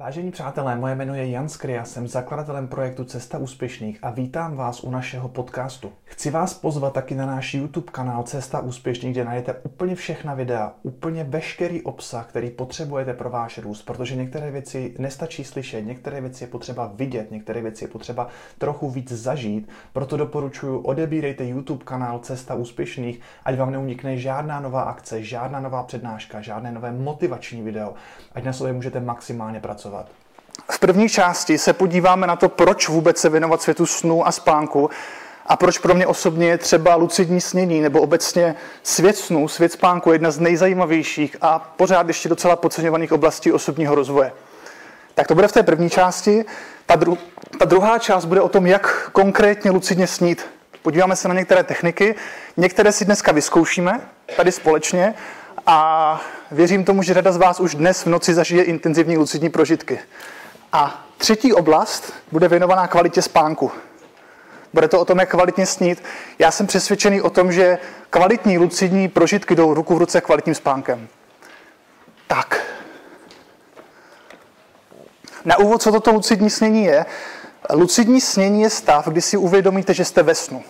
Vážení přátelé, moje jméno je Jan Skria, jsem zakladatelem projektu Cesta úspěšných a vítám vás u našeho podcastu. Chci vás pozvat taky na náš YouTube kanál Cesta úspěšných, kde najdete úplně všechna videa, úplně veškerý obsah, který potřebujete pro váš růst, protože některé věci nestačí slyšet, některé věci je potřeba vidět, některé věci je potřeba trochu víc zažít, proto doporučuji odebírejte YouTube kanál Cesta úspěšných, ať vám neunikne žádná nová akce, žádná nová přednáška, žádné nové motivační video, ať na sobě můžete maximálně pracovat pracovat. V první části se podíváme na to, proč vůbec se věnovat světu snu a spánku a proč pro mě osobně je třeba lucidní snění nebo obecně svět snu, svět spánku jedna z nejzajímavějších a pořád ještě docela podceňovaných oblastí osobního rozvoje. Tak to bude v té první části. Ta, dru- ta druhá část bude o tom, jak konkrétně lucidně snít. Podíváme se na některé techniky, některé si dneska vyzkoušíme tady společně a věřím tomu, že řada z vás už dnes v noci zažije intenzivní lucidní prožitky. A třetí oblast bude věnovaná kvalitě spánku. Bude to o tom, jak kvalitně snít. Já jsem přesvědčený o tom, že kvalitní lucidní prožitky jdou ruku v ruce kvalitním spánkem. Tak. Na úvod, co toto lucidní snění je? Lucidní snění je stav, kdy si uvědomíte, že jste ve snu.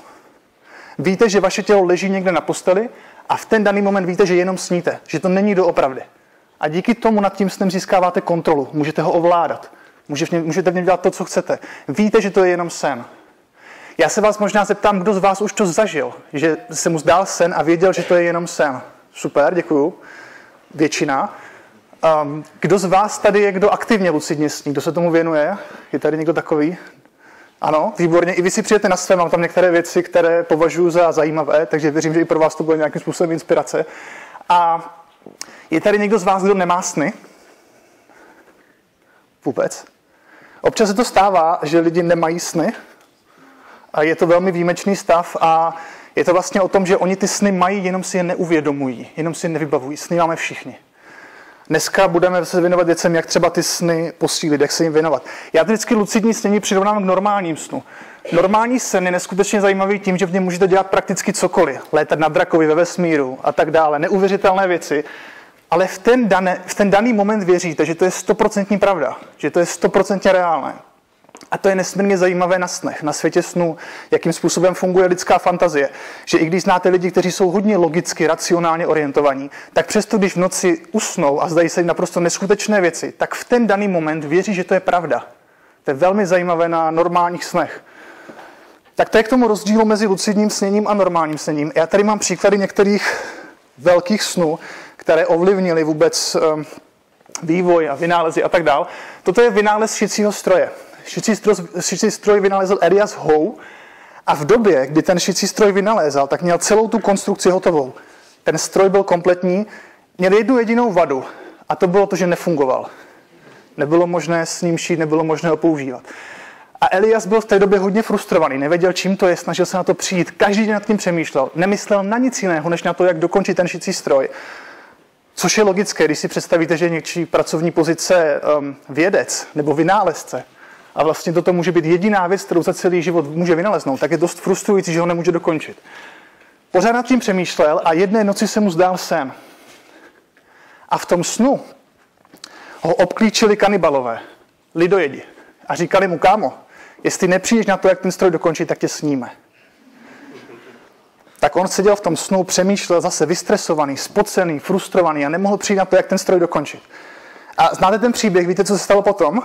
Víte, že vaše tělo leží někde na posteli a v ten daný moment víte, že jenom sníte, že to není doopravdy. A díky tomu nad tím snem získáváte kontrolu, můžete ho ovládat, můžete v něm dělat to, co chcete. Víte, že to je jenom sen. Já se vás možná zeptám, kdo z vás už to zažil, že se mu zdál sen a věděl, že to je jenom sen. Super, děkuju. Většina. Um, kdo z vás tady je, kdo aktivně lucidně sní? Kdo se tomu věnuje? Je tady někdo takový? Ano, výborně. I vy si přijete na své, mám tam některé věci, které považuji za zajímavé, takže věřím, že i pro vás to bude nějakým způsobem inspirace. A je tady někdo z vás, kdo nemá sny? Vůbec. Občas se to stává, že lidi nemají sny a je to velmi výjimečný stav a je to vlastně o tom, že oni ty sny mají, jenom si je neuvědomují, jenom si je nevybavují. Sny máme všichni. Dneska budeme se věnovat věcem, jak třeba ty sny posílit, jak se jim věnovat. Já vždycky lucidní snění přirovnám k normálním snu. Normální sen je neskutečně zajímavý tím, že v něm můžete dělat prakticky cokoliv. Létat na drakovi ve vesmíru a tak dále. Neuvěřitelné věci. Ale v ten, dané, v ten daný moment věříte, že to je stoprocentní pravda. Že to je stoprocentně reálné. A to je nesmírně zajímavé na snech, na světě snů, jakým způsobem funguje lidská fantazie. Že i když znáte lidi, kteří jsou hodně logicky, racionálně orientovaní, tak přesto, když v noci usnou a zdají se jim naprosto neskutečné věci, tak v ten daný moment věří, že to je pravda. To je velmi zajímavé na normálních snech. Tak to je k tomu rozdílu mezi lucidním sněním a normálním sněním. Já tady mám příklady některých velkých snů, které ovlivnily vůbec um, vývoj a vynálezy a tak dál. Toto je vynález šicího stroje šicí stroj, šicí stroj vynalezl Elias Howe a v době, kdy ten šicí stroj vynalézal, tak měl celou tu konstrukci hotovou. Ten stroj byl kompletní, měl jednu jedinou vadu a to bylo to, že nefungoval. Nebylo možné s ním šít, nebylo možné ho používat. A Elias byl v té době hodně frustrovaný, nevěděl, čím to je, snažil se na to přijít, každý den nad tím přemýšlel, nemyslel na nic jiného, než na to, jak dokončit ten šicí stroj. Což je logické, když si představíte, že je něčí pracovní pozice um, vědec nebo vynálezce, a vlastně toto může být jediná věc, kterou za celý život může vynaleznout, tak je dost frustrující, že ho nemůže dokončit. Pořád nad tím přemýšlel a jedné noci se mu zdál sen. A v tom snu ho obklíčili kanibalové, lidojedi. A říkali mu, kámo, jestli nepřijdeš na to, jak ten stroj dokončit, tak tě sníme. Tak on seděl v tom snu, přemýšlel zase vystresovaný, spocený, frustrovaný a nemohl přijít na to, jak ten stroj dokončit. A znáte ten příběh, víte, co se stalo potom?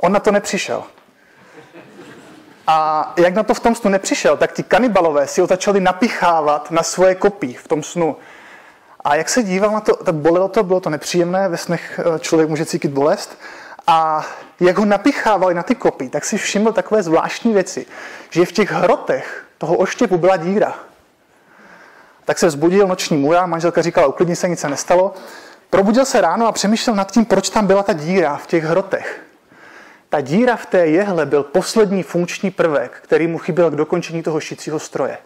On na to nepřišel. A jak na to v tom snu nepřišel, tak ti kanibalové si ho začali napichávat na svoje kopí v tom snu. A jak se díval na to, tak bolelo to, bylo to nepříjemné, ve snech eh, člověk může cítit bolest. A jak ho napichávali na ty kopí, tak si všiml takové zvláštní věci, že v těch hrotech toho oštěpu byla díra. Tak se vzbudil noční můra, manželka říkala, uklidni se, nic se nestalo. Probudil se ráno a přemýšlel nad tím, proč tam byla ta díra v těch hrotech. Ta díra v té jehle byl poslední funkční prvek, který mu chyběl k dokončení toho šicího stroje.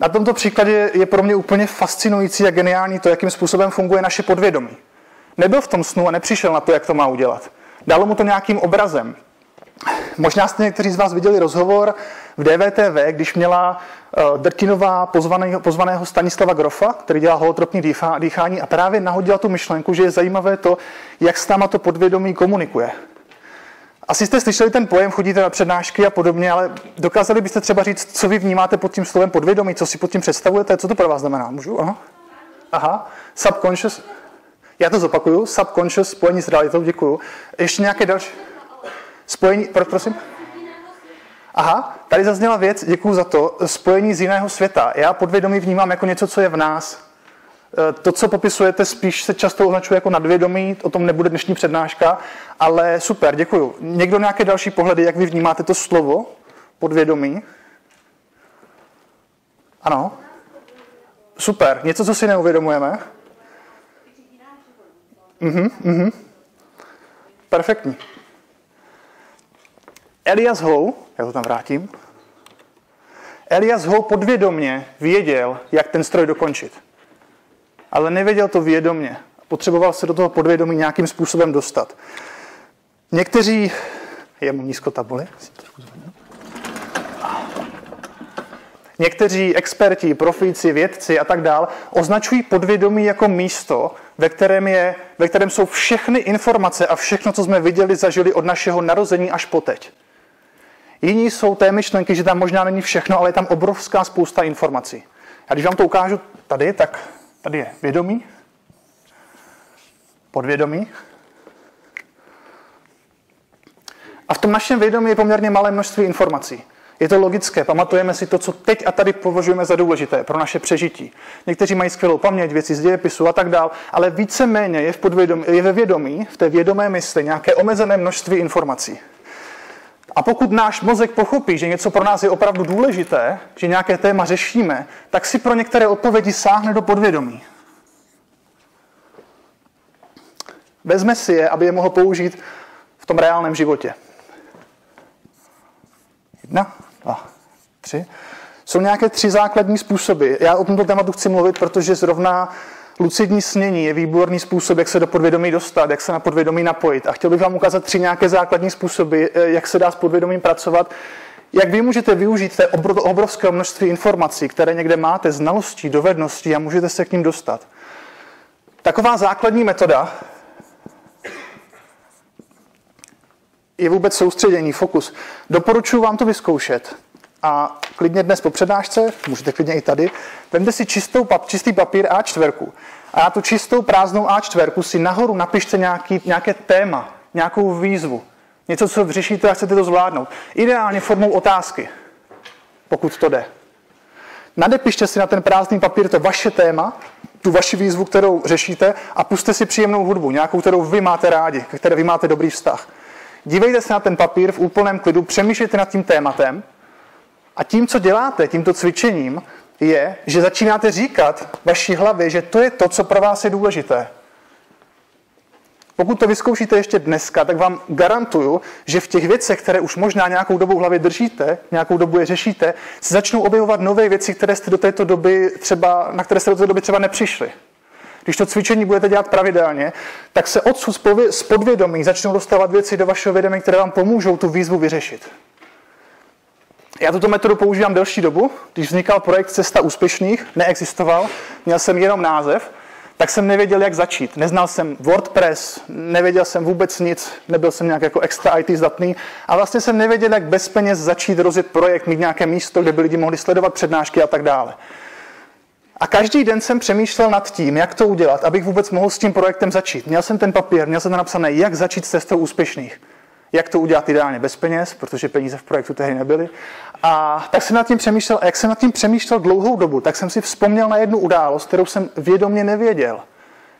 Na tomto příkladě je pro mě úplně fascinující a geniální to, jakým způsobem funguje naše podvědomí. Nebyl v tom snu a nepřišel na to, jak to má udělat. Dalo mu to nějakým obrazem. Možná jste někteří z vás viděli rozhovor v DVTV, když měla uh, Drtinová pozvaného, pozvaného Stanislava Grofa, který dělá holotropní dýchání a právě nahodila tu myšlenku, že je zajímavé to, jak s náma to podvědomí komunikuje. Asi jste slyšeli ten pojem, chodíte na přednášky a podobně, ale dokázali byste třeba říct, co vy vnímáte pod tím slovem podvědomí, co si pod tím představujete, co to pro vás znamená? Můžu? Aha. Aha. Subconscious. Já to zopakuju. Subconscious, spojení s realitou, děkuju. Ještě nějaké další? Spojení, prosím? Aha, tady zazněla věc, děkuji za to, spojení z jiného světa. Já podvědomí vnímám jako něco, co je v nás. E, to, co popisujete, spíš se často označuje jako nadvědomí, o tom nebude dnešní přednáška, ale super, děkuji. Někdo nějaké další pohledy, jak vy vnímáte to slovo podvědomí? Ano? Super, něco, co si neuvědomujeme? Mhm, mhm. Perfektní. Elias Howe, já to tam vrátím, Elias Howe podvědomně věděl, jak ten stroj dokončit. Ale nevěděl to vědomně. Potřeboval se do toho podvědomí nějakým způsobem dostat. Někteří, je mu nízko tabuli, Někteří experti, profíci, vědci a tak dál označují podvědomí jako místo, ve kterém, je, ve kterém jsou všechny informace a všechno, co jsme viděli, zažili od našeho narození až po teď. Jiní jsou té myšlenky, že tam možná není všechno, ale je tam obrovská spousta informací. A když vám to ukážu tady, tak tady je vědomí, podvědomí. A v tom našem vědomí je poměrně malé množství informací. Je to logické, pamatujeme si to, co teď a tady považujeme za důležité pro naše přežití. Někteří mají skvělou paměť, věci z dějepisu a tak dál, ale víceméně je, v podvědomí, je ve vědomí, v té vědomé mysli, nějaké omezené množství informací. A pokud náš mozek pochopí, že něco pro nás je opravdu důležité, že nějaké téma řešíme, tak si pro některé odpovědi sáhne do podvědomí. Vezme si je, aby je mohl použít v tom reálném životě. Jedna, dva, tři. Jsou nějaké tři základní způsoby. Já o tomto tématu chci mluvit, protože zrovna lucidní snění je výborný způsob, jak se do podvědomí dostat, jak se na podvědomí napojit. A chtěl bych vám ukázat tři nějaké základní způsoby, eh, jak se dá s podvědomím pracovat, jak vy můžete využít té obrovské množství informací, které někde máte, znalostí, dovedností a můžete se k ním dostat. Taková základní metoda je vůbec soustředění, fokus. Doporučuji vám to vyzkoušet. A klidně dnes po přednášce, můžete klidně i tady, vemte si čistou, čistý papír A4 a na tu čistou prázdnou A4 si nahoru napište nějaký, nějaké téma, nějakou výzvu. Něco, co řešíte a chcete to zvládnout. Ideálně formou otázky, pokud to jde. Nadepište si na ten prázdný papír to vaše téma, tu vaši výzvu, kterou řešíte a puste si příjemnou hudbu, nějakou, kterou vy máte rádi, které vy máte dobrý vztah. Dívejte se na ten papír v úplném klidu, přemýšlejte nad tím tématem a tím, co děláte, tímto cvičením, je, že začínáte říkat vaší hlavě, že to je to, co pro vás je důležité. Pokud to vyzkoušíte ještě dneska, tak vám garantuju, že v těch věcech, které už možná nějakou dobu v hlavě držíte, nějakou dobu je řešíte, se začnou objevovat nové věci, které jste do této doby třeba, na které jste do této doby třeba nepřišli. Když to cvičení budete dělat pravidelně, tak se odsud z podvědomí začnou dostávat věci do vašeho vědomí, které vám pomůžou tu výzvu vyřešit. Já tuto metodu používám delší dobu. Když vznikal projekt Cesta úspěšných, neexistoval, měl jsem jenom název, tak jsem nevěděl, jak začít. Neznal jsem WordPress, nevěděl jsem vůbec nic, nebyl jsem nějak jako extra IT zdatný a vlastně jsem nevěděl, jak bez peněz začít rozjet projekt, mít nějaké místo, kde by lidi mohli sledovat přednášky a tak dále. A každý den jsem přemýšlel nad tím, jak to udělat, abych vůbec mohl s tím projektem začít. Měl jsem ten papír, měl jsem tam napsané, jak začít s cestou úspěšných. Jak to udělat ideálně bez peněz, protože peníze v projektu tehdy nebyly. A tak jsem nad tím přemýšlel, a jak jsem nad tím přemýšlel dlouhou dobu, tak jsem si vzpomněl na jednu událost, kterou jsem vědomě nevěděl.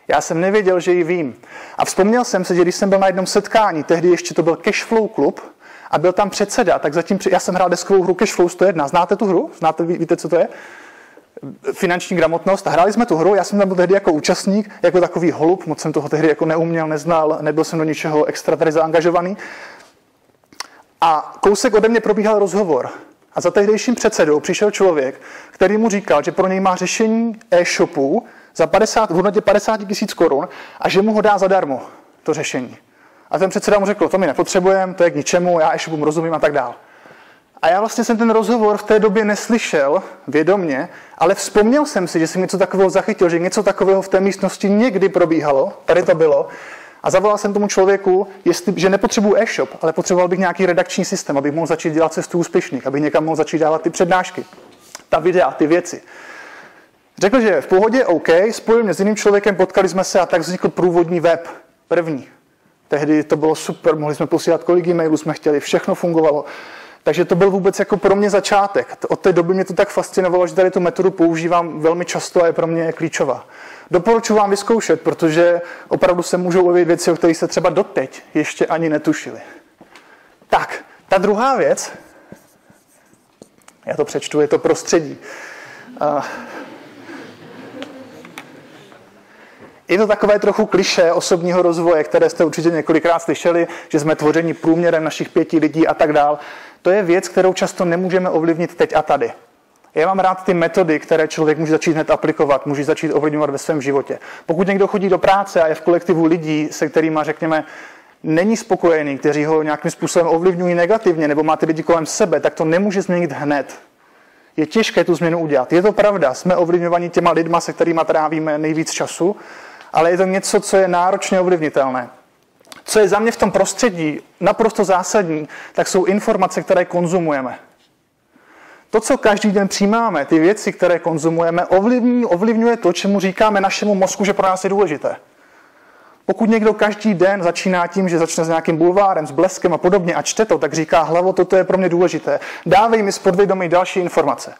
Já jsem nevěděl, že ji vím. A vzpomněl jsem se, že když jsem byl na jednom setkání, tehdy ještě to byl Cashflow klub, a byl tam předseda, tak zatím, já jsem hrál deskovou hru Cashflow 101. Znáte tu hru? Znáte, víte, co to je? Finanční gramotnost hráli jsme tu hru, já jsem tam byl tehdy jako účastník, jako takový holub, moc jsem toho tehdy jako neuměl, neznal, nebyl jsem do ničeho extra tady zaangažovaný. A kousek ode mě probíhal rozhovor. A za tehdejším předsedou přišel člověk, který mu říkal, že pro něj má řešení e-shopu za 50, v hodnotě 50 tisíc korun a že mu ho dá zadarmo, to řešení. A ten předseda mu řekl, to my nepotřebujeme, to je k ničemu, já e-shopům rozumím a tak dál. A já vlastně jsem ten rozhovor v té době neslyšel vědomně, ale vzpomněl jsem si, že jsem něco takového zachytil, že něco takového v té místnosti někdy probíhalo, tady to bylo, a zavolal jsem tomu člověku, jestli, že nepotřebuji e-shop, ale potřeboval bych nějaký redakční systém, abych mohl začít dělat cestu úspěšných, abych někam mohl začít dávat ty přednášky, ta videa, ty věci. Řekl, že v pohodě, OK, spojil mě s jiným člověkem, potkali jsme se a tak vznikl průvodní web, první. Tehdy to bylo super, mohli jsme posílat kolik e-mailů jsme chtěli, všechno fungovalo. Takže to byl vůbec jako pro mě začátek. Od té doby mě to tak fascinovalo, že tady tu metodu používám velmi často a je pro mě klíčová. Doporučuji vám vyzkoušet, protože opravdu se můžou objevit věci, o kterých se třeba doteď ještě ani netušili. Tak, ta druhá věc, já to přečtu, je to prostředí. Je to takové trochu kliše osobního rozvoje, které jste určitě několikrát slyšeli, že jsme tvořeni průměrem našich pěti lidí a tak dál. To je věc, kterou často nemůžeme ovlivnit teď a tady. Já mám rád ty metody, které člověk může začít hned aplikovat, může začít ovlivňovat ve svém životě. Pokud někdo chodí do práce a je v kolektivu lidí, se kterými, řekněme, není spokojený, kteří ho nějakým způsobem ovlivňují negativně, nebo má ty lidi kolem sebe, tak to nemůže změnit hned. Je těžké tu změnu udělat. Je to pravda, jsme ovlivňovaní těma lidma, se kterými trávíme nejvíc času, ale je to něco, co je náročně ovlivnitelné. Co je za mě v tom prostředí naprosto zásadní, tak jsou informace, které konzumujeme. To, co každý den přijímáme, ty věci, které konzumujeme, ovlivňuje, ovlivňuje to, čemu říkáme našemu mozku, že pro nás je důležité. Pokud někdo každý den začíná tím, že začne s nějakým bulvárem, s bleskem a podobně a čte to, tak říká hlavo, toto je pro mě důležité. Dávej mi z podvědomí další informace.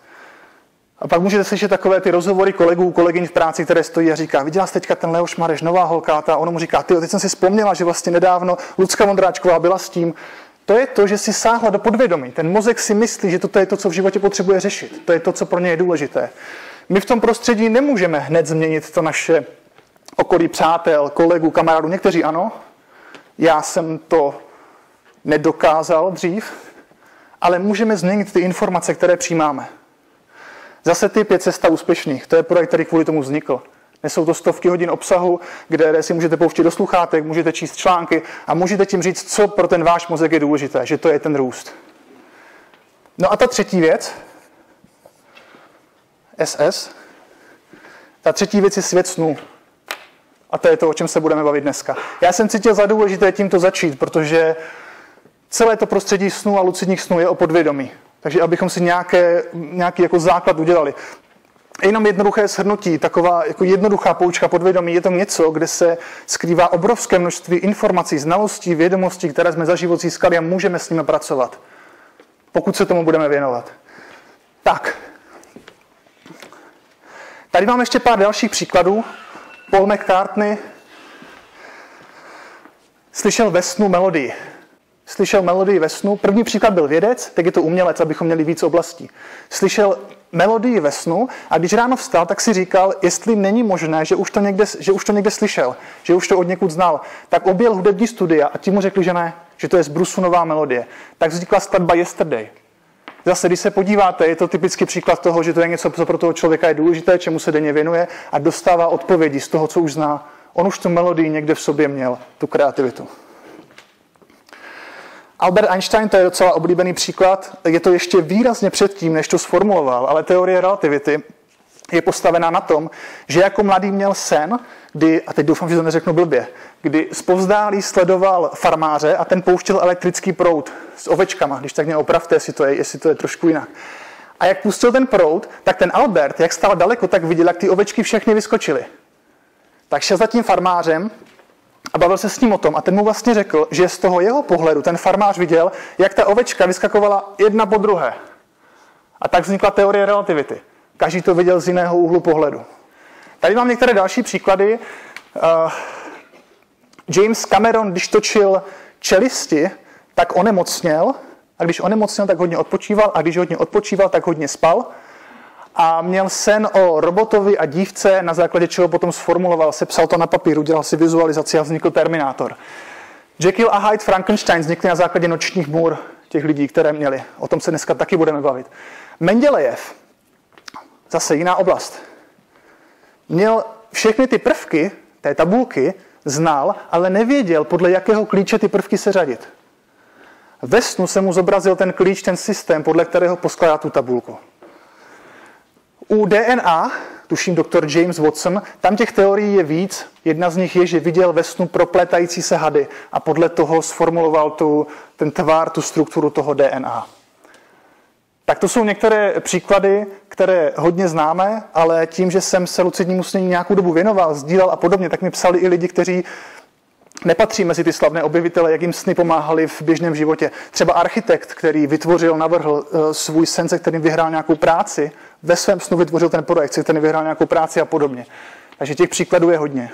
A pak můžete slyšet takové ty rozhovory kolegů, kolegyň v práci, které stojí a říká, viděla jsi teďka ten Leoš Mareš, nová holka, a ono mu říká, ty, teď jsem si vzpomněla, že vlastně nedávno Lucka Vondráčková byla s tím. To je to, že si sáhla do podvědomí. Ten mozek si myslí, že toto je to, co v životě potřebuje řešit. To je to, co pro ně je důležité. My v tom prostředí nemůžeme hned změnit to naše okolí přátel, kolegů, kamarádů. Někteří ano. Já jsem to nedokázal dřív, ale můžeme změnit ty informace, které přijímáme. Zase typ je cesta úspěšných. To je projekt, který kvůli tomu vznikl. Nesou to stovky hodin obsahu, kde si můžete pouštět do sluchátek, můžete číst články a můžete tím říct, co pro ten váš mozek je důležité, že to je ten růst. No a ta třetí věc, SS, ta třetí věc je svět snů. A to je to, o čem se budeme bavit dneska. Já jsem cítil za důležité tímto začít, protože celé to prostředí snů a lucidních snů je o podvědomí. Takže abychom si nějaké, nějaký jako základ udělali. Jenom jednoduché shrnutí, taková jako jednoduchá poučka podvědomí, je to něco, kde se skrývá obrovské množství informací, znalostí, vědomostí, které jsme za život získali a můžeme s nimi pracovat, pokud se tomu budeme věnovat. Tak. Tady mám ještě pár dalších příkladů. Paul McCartney slyšel ve snu melodii slyšel melodii ve snu. První příklad byl vědec, teď je to umělec, abychom měli víc oblastí. Slyšel melodii ve snu a když ráno vstal, tak si říkal, jestli není možné, že už to někde, že už to někde slyšel, že už to od někud znal. Tak objel hudební studia a ti mu řekli, že ne, že to je z Brusu nová melodie. Tak vznikla skladba Yesterday. Zase, když se podíváte, je to typický příklad toho, že to je něco, co pro toho člověka je důležité, čemu se denně věnuje a dostává odpovědi z toho, co už zná. On už tu melodii někde v sobě měl, tu kreativitu. Albert Einstein, to je docela oblíbený příklad, je to ještě výrazně předtím, než to sformuloval, ale teorie relativity je postavená na tom, že jako mladý měl sen, kdy, a teď doufám, že to neřeknu blbě, kdy zpovzdálí sledoval farmáře a ten pouštěl elektrický proud s ovečkama, když tak mě opravte, jestli to je, jestli to je trošku jinak. A jak pustil ten proud, tak ten Albert, jak stál daleko, tak viděl, jak ty ovečky všechny vyskočily. Tak šel za tím farmářem a bavil se s ním o tom a ten mu vlastně řekl, že z toho jeho pohledu ten farmář viděl, jak ta ovečka vyskakovala jedna po druhé. A tak vznikla teorie relativity. Každý to viděl z jiného úhlu pohledu. Tady mám některé další příklady. Uh, James Cameron, když točil čelisti, tak onemocněl. A když onemocněl, tak hodně odpočíval. A když hodně odpočíval, tak hodně spal a měl sen o robotovi a dívce, na základě čeho potom sformuloval, sepsal to na papíru, dělal si vizualizaci a vznikl Terminátor. Jekyll a Hyde Frankenstein vznikly na základě nočních můr těch lidí, které měli. O tom se dneska taky budeme bavit. Mendělejev, zase jiná oblast, měl všechny ty prvky té tabulky znal, ale nevěděl, podle jakého klíče ty prvky seřadit. Ve snu se mu zobrazil ten klíč, ten systém, podle kterého poskládá tu tabulku. U DNA, tuším doktor James Watson, tam těch teorií je víc. Jedna z nich je, že viděl ve snu proplétající se hady a podle toho sformuloval tu, ten tvar, tu strukturu toho DNA. Tak to jsou některé příklady, které hodně známe, ale tím, že jsem se lucidnímu snění nějakou dobu věnoval, sdílel a podobně, tak mi psali i lidi, kteří nepatří mezi ty slavné objevitele, jak jim sny pomáhali v běžném životě. Třeba architekt, který vytvořil, navrhl eh, svůj sen, se kterým vyhrál nějakou práci, ve svém snu vytvořil ten projekt, se kterým vyhrál nějakou práci a podobně. Takže těch příkladů je hodně.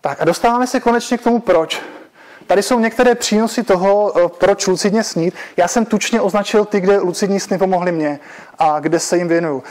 Tak a dostáváme se konečně k tomu proč. Tady jsou některé přínosy toho, eh, proč lucidně snít. Já jsem tučně označil ty, kde lucidní sny pomohly mě a kde se jim věnuju.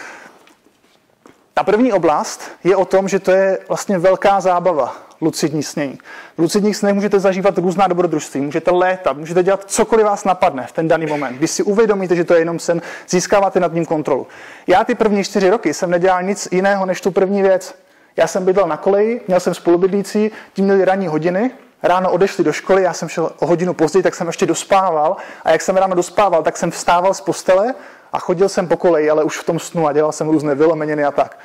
Ta první oblast je o tom, že to je vlastně velká zábava, lucidní snění. V lucidních snech můžete zažívat různá dobrodružství, můžete létat, můžete dělat cokoliv vás napadne v ten daný moment. Když si uvědomíte, že to je jenom sen, získáváte nad ním kontrolu. Já ty první čtyři roky jsem nedělal nic jiného než tu první věc. Já jsem bydlel na koleji, měl jsem spolubydlící, tím měli ranní hodiny, ráno odešli do školy, já jsem šel o hodinu později, tak jsem ještě dospával a jak jsem ráno dospával, tak jsem vstával z postele a chodil jsem po koleji, ale už v tom snu a dělal jsem různé vylomeniny a tak.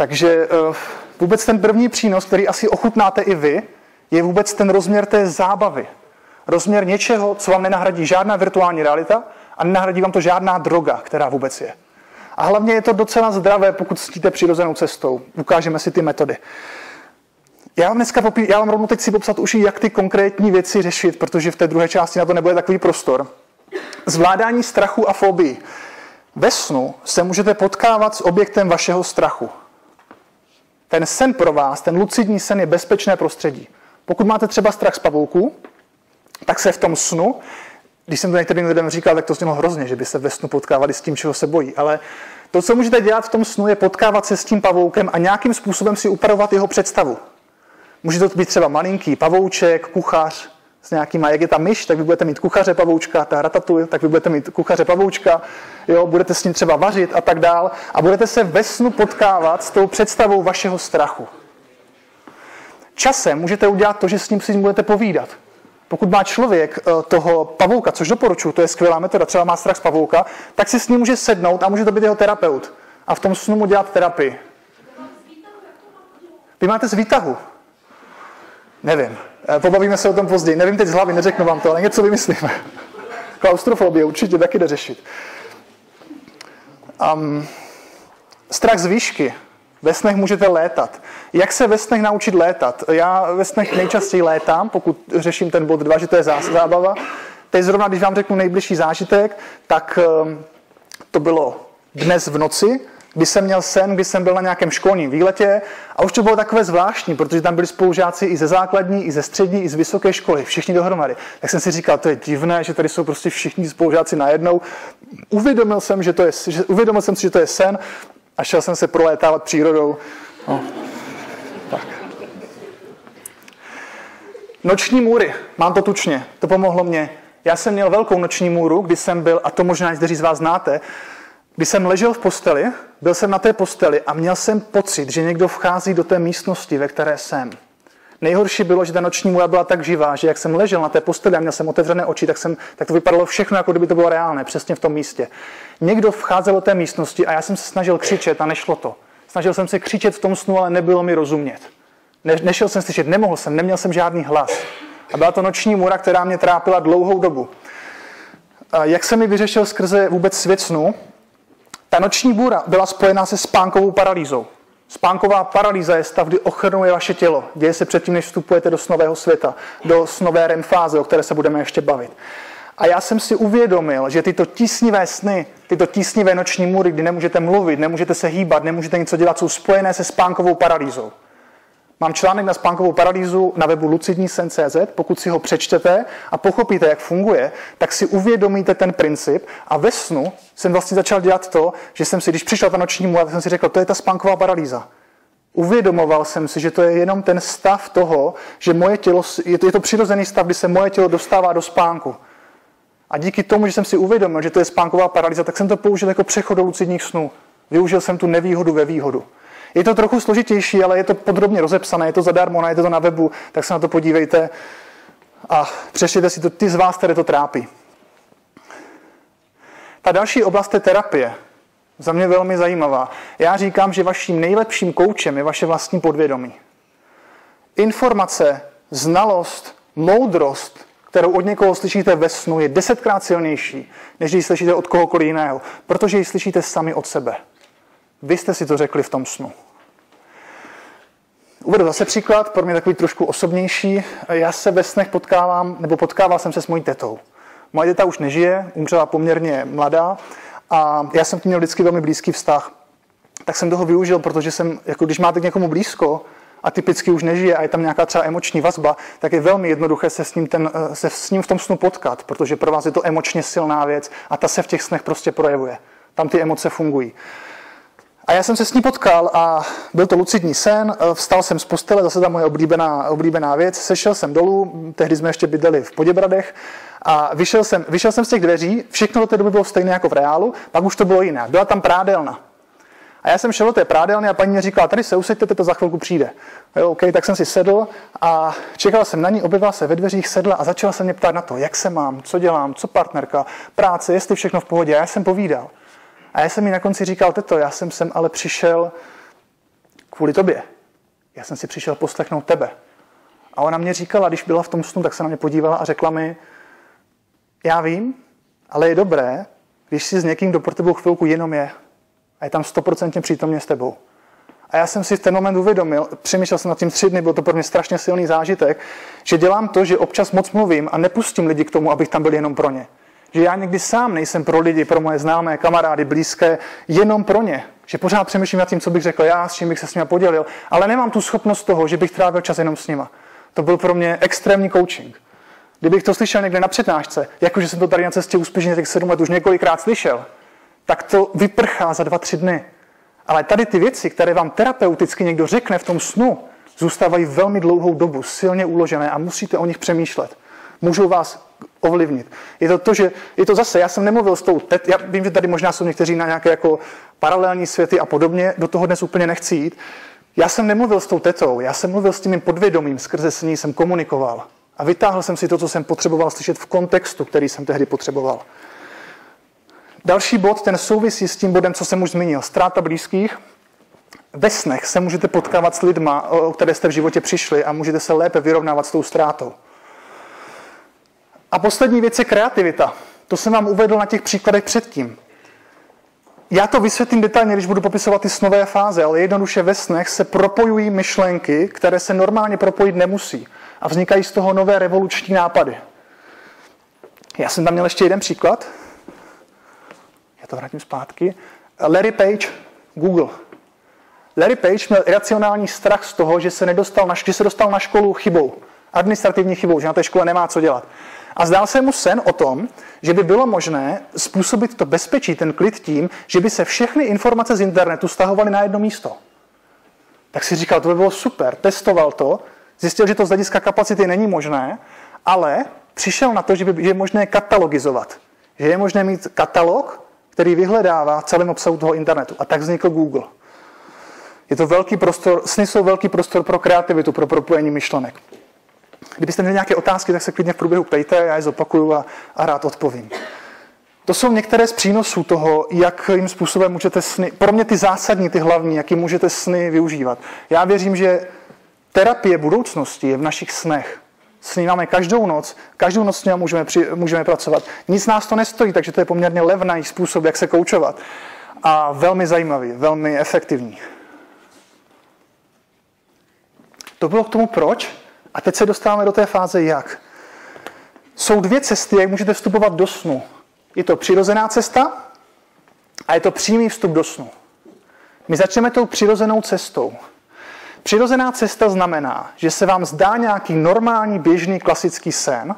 Takže eh, vůbec ten první přínos, který asi ochutnáte i vy, je vůbec ten rozměr té zábavy. Rozměr něčeho, co vám nenahradí žádná virtuální realita a nenahradí vám to žádná droga, která vůbec je. A hlavně je to docela zdravé, pokud stíte přirozenou cestou. Ukážeme si ty metody. Já vám dneska popí, já vám rovnou teď si popsat už, jak ty konkrétní věci řešit, protože v té druhé části na to nebude takový prostor. Zvládání strachu a fobii. Ve snu se můžete potkávat s objektem vašeho strachu. Ten sen pro vás, ten lucidní sen je bezpečné prostředí. Pokud máte třeba strach z pavouků, tak se v tom snu, když jsem to některým lidem říkal, tak to znělo hrozně, že by se ve snu potkávali s tím, čeho se bojí. Ale to, co můžete dělat v tom snu, je potkávat se s tím pavoukem a nějakým způsobem si upravovat jeho představu. Může to být třeba malinký pavouček, kuchař, s nějakýma, jak je ta myš, tak vy budete mít kuchaře pavoučka, ta ratatouille, tak vy budete mít kuchaře pavoučka, jo, budete s ním třeba vařit a tak dál a budete se ve snu potkávat s tou představou vašeho strachu. Časem můžete udělat to, že s ním si budete povídat. Pokud má člověk eh, toho pavouka, což doporučuji, to je skvělá metoda, třeba má strach z pavouka, tak si s ním může sednout a může to být jeho terapeut. A v tom snu mu dělat terapii. Vy máte z výtahu. Nevím. Eh, pobavíme se o tom později. Nevím teď z hlavy, neřeknu vám to, ale něco vymyslíme. Klaustrofobie určitě taky jde řešit. Um, strach z výšky. Ve snech můžete létat. Jak se ve snech naučit létat? Já ve snech nejčastěji létám, pokud řeším ten bod 2, že to je zábava. Teď zrovna, když vám řeknu nejbližší zážitek, tak um, to bylo dnes v noci, kdy jsem měl sen, kdy jsem byl na nějakém školním výletě a už to bylo takové zvláštní, protože tam byli spolužáci i ze základní, i ze střední, i z vysoké školy, všichni dohromady. Tak jsem si říkal, to je divné, že tady jsou prostě všichni spolužáci najednou. Uvědomil jsem, že to je, že, uvědomil jsem si, že to je sen a šel jsem se prolétávat přírodou. No. Tak. Noční můry, mám to tučně, to pomohlo mě. Já jsem měl velkou noční můru, kdy jsem byl, a to možná někteří z vás znáte, když jsem ležel v posteli, byl jsem na té posteli a měl jsem pocit, že někdo vchází do té místnosti, ve které jsem. Nejhorší bylo, že ta noční můra byla tak živá, že jak jsem ležel na té posteli a měl jsem otevřené oči, tak, jsem, tak to vypadalo všechno, jako kdyby to bylo reálné, přesně v tom místě. Někdo vcházel do té místnosti a já jsem se snažil křičet a nešlo to. Snažil jsem se křičet v tom snu, ale nebylo mi rozumět. Ne, nešel jsem slyšet, nemohl jsem, neměl jsem žádný hlas. A byla to noční můra, která mě trápila dlouhou dobu. A jak jsem mi vyřešil skrze vůbec svět snu, ta noční bůra byla spojená se spánkovou paralýzou. Spánková paralýza je stav, kdy ochrnuje vaše tělo. Děje se předtím, než vstupujete do snového světa, do snové REM fáze, o které se budeme ještě bavit. A já jsem si uvědomil, že tyto tísnivé sny, tyto tísnivé noční můry, kdy nemůžete mluvit, nemůžete se hýbat, nemůžete něco dělat, jsou spojené se spánkovou paralýzou. Mám článek na spánkovou paralýzu na webu lucidní.cz. Pokud si ho přečtete a pochopíte, jak funguje, tak si uvědomíte ten princip a ve snu jsem vlastně začal dělat to, že jsem si, když přišla ta noční můra, tak jsem si řekl, to je ta spánková paralýza. Uvědomoval jsem si, že to je jenom ten stav toho, že moje tělo, je to, je to přirozený stav, kdy se moje tělo dostává do spánku. A díky tomu, že jsem si uvědomil, že to je spánková paralýza, tak jsem to použil jako přechod do lucidních snů. Využil jsem tu nevýhodu ve výhodu. Je to trochu složitější, ale je to podrobně rozepsané, je to zadarmo, najděte to na webu, tak se na to podívejte a přečtěte si to ty z vás, které to trápí. Ta další oblast je terapie. Za mě velmi zajímavá. Já říkám, že vaším nejlepším koučem je vaše vlastní podvědomí. Informace, znalost, moudrost, kterou od někoho slyšíte ve snu, je desetkrát silnější, než ji slyšíte od kohokoliv jiného, protože ji slyšíte sami od sebe. Vy jste si to řekli v tom snu. Uvedu zase příklad, pro mě takový trošku osobnější. Já se ve snech potkávám, nebo potkával jsem se s mojí tetou. Moje teta už nežije, umřela poměrně mladá a já jsem k ní měl vždycky velmi blízký vztah. Tak jsem toho využil, protože jsem, jako když máte k někomu blízko a typicky už nežije a je tam nějaká třeba emoční vazba, tak je velmi jednoduché se s ním, ten, se s ním v tom snu potkat, protože pro vás je to emočně silná věc a ta se v těch snech prostě projevuje. Tam ty emoce fungují. A já jsem se s ní potkal a byl to lucidní sen, vstal jsem z postele, zase ta moje oblíbená, oblíbená věc, sešel jsem dolů, tehdy jsme ještě bydleli v Poděbradech a vyšel jsem, vyšel jsem z těch dveří, všechno do té doby bylo stejné jako v reálu, pak už to bylo jiné. Byla tam prádelna. A já jsem šel do té prádelny a paní mi říkala, tady se usaďte, to za chvilku přijde. Jo, OK, tak jsem si sedl a čekal jsem na ní, objevila se ve dveřích, sedla a začala se mě ptát na to, jak se mám, co dělám, co partnerka, práce, jestli všechno v pohodě. A já jsem povídal. A já jsem mi na konci říkal, teto, já jsem sem ale přišel kvůli tobě. Já jsem si přišel poslechnout tebe. A ona mě říkala, když byla v tom snu, tak se na mě podívala a řekla mi, já vím, ale je dobré, když si s někým, kdo pro tebou chvilku jenom je a je tam stoprocentně přítomně s tebou. A já jsem si v ten moment uvědomil, přemýšlel jsem nad tím tři dny, byl to pro mě strašně silný zážitek, že dělám to, že občas moc mluvím a nepustím lidi k tomu, abych tam byl jenom pro ně. Že já někdy sám nejsem pro lidi, pro moje známé, kamarády, blízké, jenom pro ně. Že pořád přemýšlím nad tím, co bych řekl já, s čím bych se s nimi podělil, ale nemám tu schopnost toho, že bych trávil čas jenom s nima. To byl pro mě extrémní coaching. Kdybych to slyšel někde na přednášce, jakože jsem to tady na cestě úspěšně těch sedm let už několikrát slyšel, tak to vyprchá za dva, tři dny. Ale tady ty věci, které vám terapeuticky někdo řekne v tom snu, zůstávají velmi dlouhou dobu, silně uložené a musíte o nich přemýšlet. Můžou vás ovlivnit. Je to to, že je to zase, já jsem nemluvil s tou, tet, já vím, že tady možná jsou někteří na nějaké jako paralelní světy a podobně, do toho dnes úplně nechci jít. Já jsem nemluvil s tou tetou, já jsem mluvil s tím podvědomím, skrze s ní jsem komunikoval. A vytáhl jsem si to, co jsem potřeboval slyšet v kontextu, který jsem tehdy potřeboval. Další bod, ten souvisí s tím bodem, co jsem už zmínil. Ztráta blízkých. Ve snech se můžete potkávat s lidma, o které jste v životě přišli a můžete se lépe vyrovnávat s tou ztrátou. A poslední věc je kreativita. To jsem vám uvedl na těch příkladech předtím. Já to vysvětlím detailně, když budu popisovat ty snové fáze, ale jednoduše ve snech se propojují myšlenky, které se normálně propojit nemusí. A vznikají z toho nové revoluční nápady. Já jsem tam měl ještě jeden příklad. Já to vrátím zpátky. Larry Page, Google. Larry Page měl iracionální strach z toho, že se, nedostal na, že se dostal na školu chybou. Administrativní chybou, že na té škole nemá co dělat. A zdál se mu sen o tom, že by bylo možné způsobit to bezpečí, ten klid tím, že by se všechny informace z internetu stahovaly na jedno místo. Tak si říkal, to by bylo super, testoval to, zjistil, že to z hlediska kapacity není možné, ale přišel na to, že, by, je možné katalogizovat. Že je možné mít katalog, který vyhledává celém obsahu toho internetu. A tak vznikl Google. Je to velký prostor, sny jsou velký prostor pro kreativitu, pro propojení myšlenek. Kdybyste měli nějaké otázky, tak se klidně v průběhu ptejte, já je zopakuju a, a rád odpovím. To jsou některé z přínosů toho, jakým způsobem můžete sny, pro mě ty zásadní, ty hlavní, jaký můžete sny využívat. Já věřím, že terapie budoucnosti je v našich snech. Sníváme každou noc, každou noc s ním můžeme, při, můžeme pracovat. Nic nás to nestojí, takže to je poměrně levný způsob, jak se koučovat. A velmi zajímavý, velmi efektivní. To bylo k tomu proč, a teď se dostáváme do té fáze jak. Jsou dvě cesty, jak můžete vstupovat do snu. Je to přirozená cesta a je to přímý vstup do snu. My začneme tou přirozenou cestou. Přirozená cesta znamená, že se vám zdá nějaký normální, běžný, klasický sen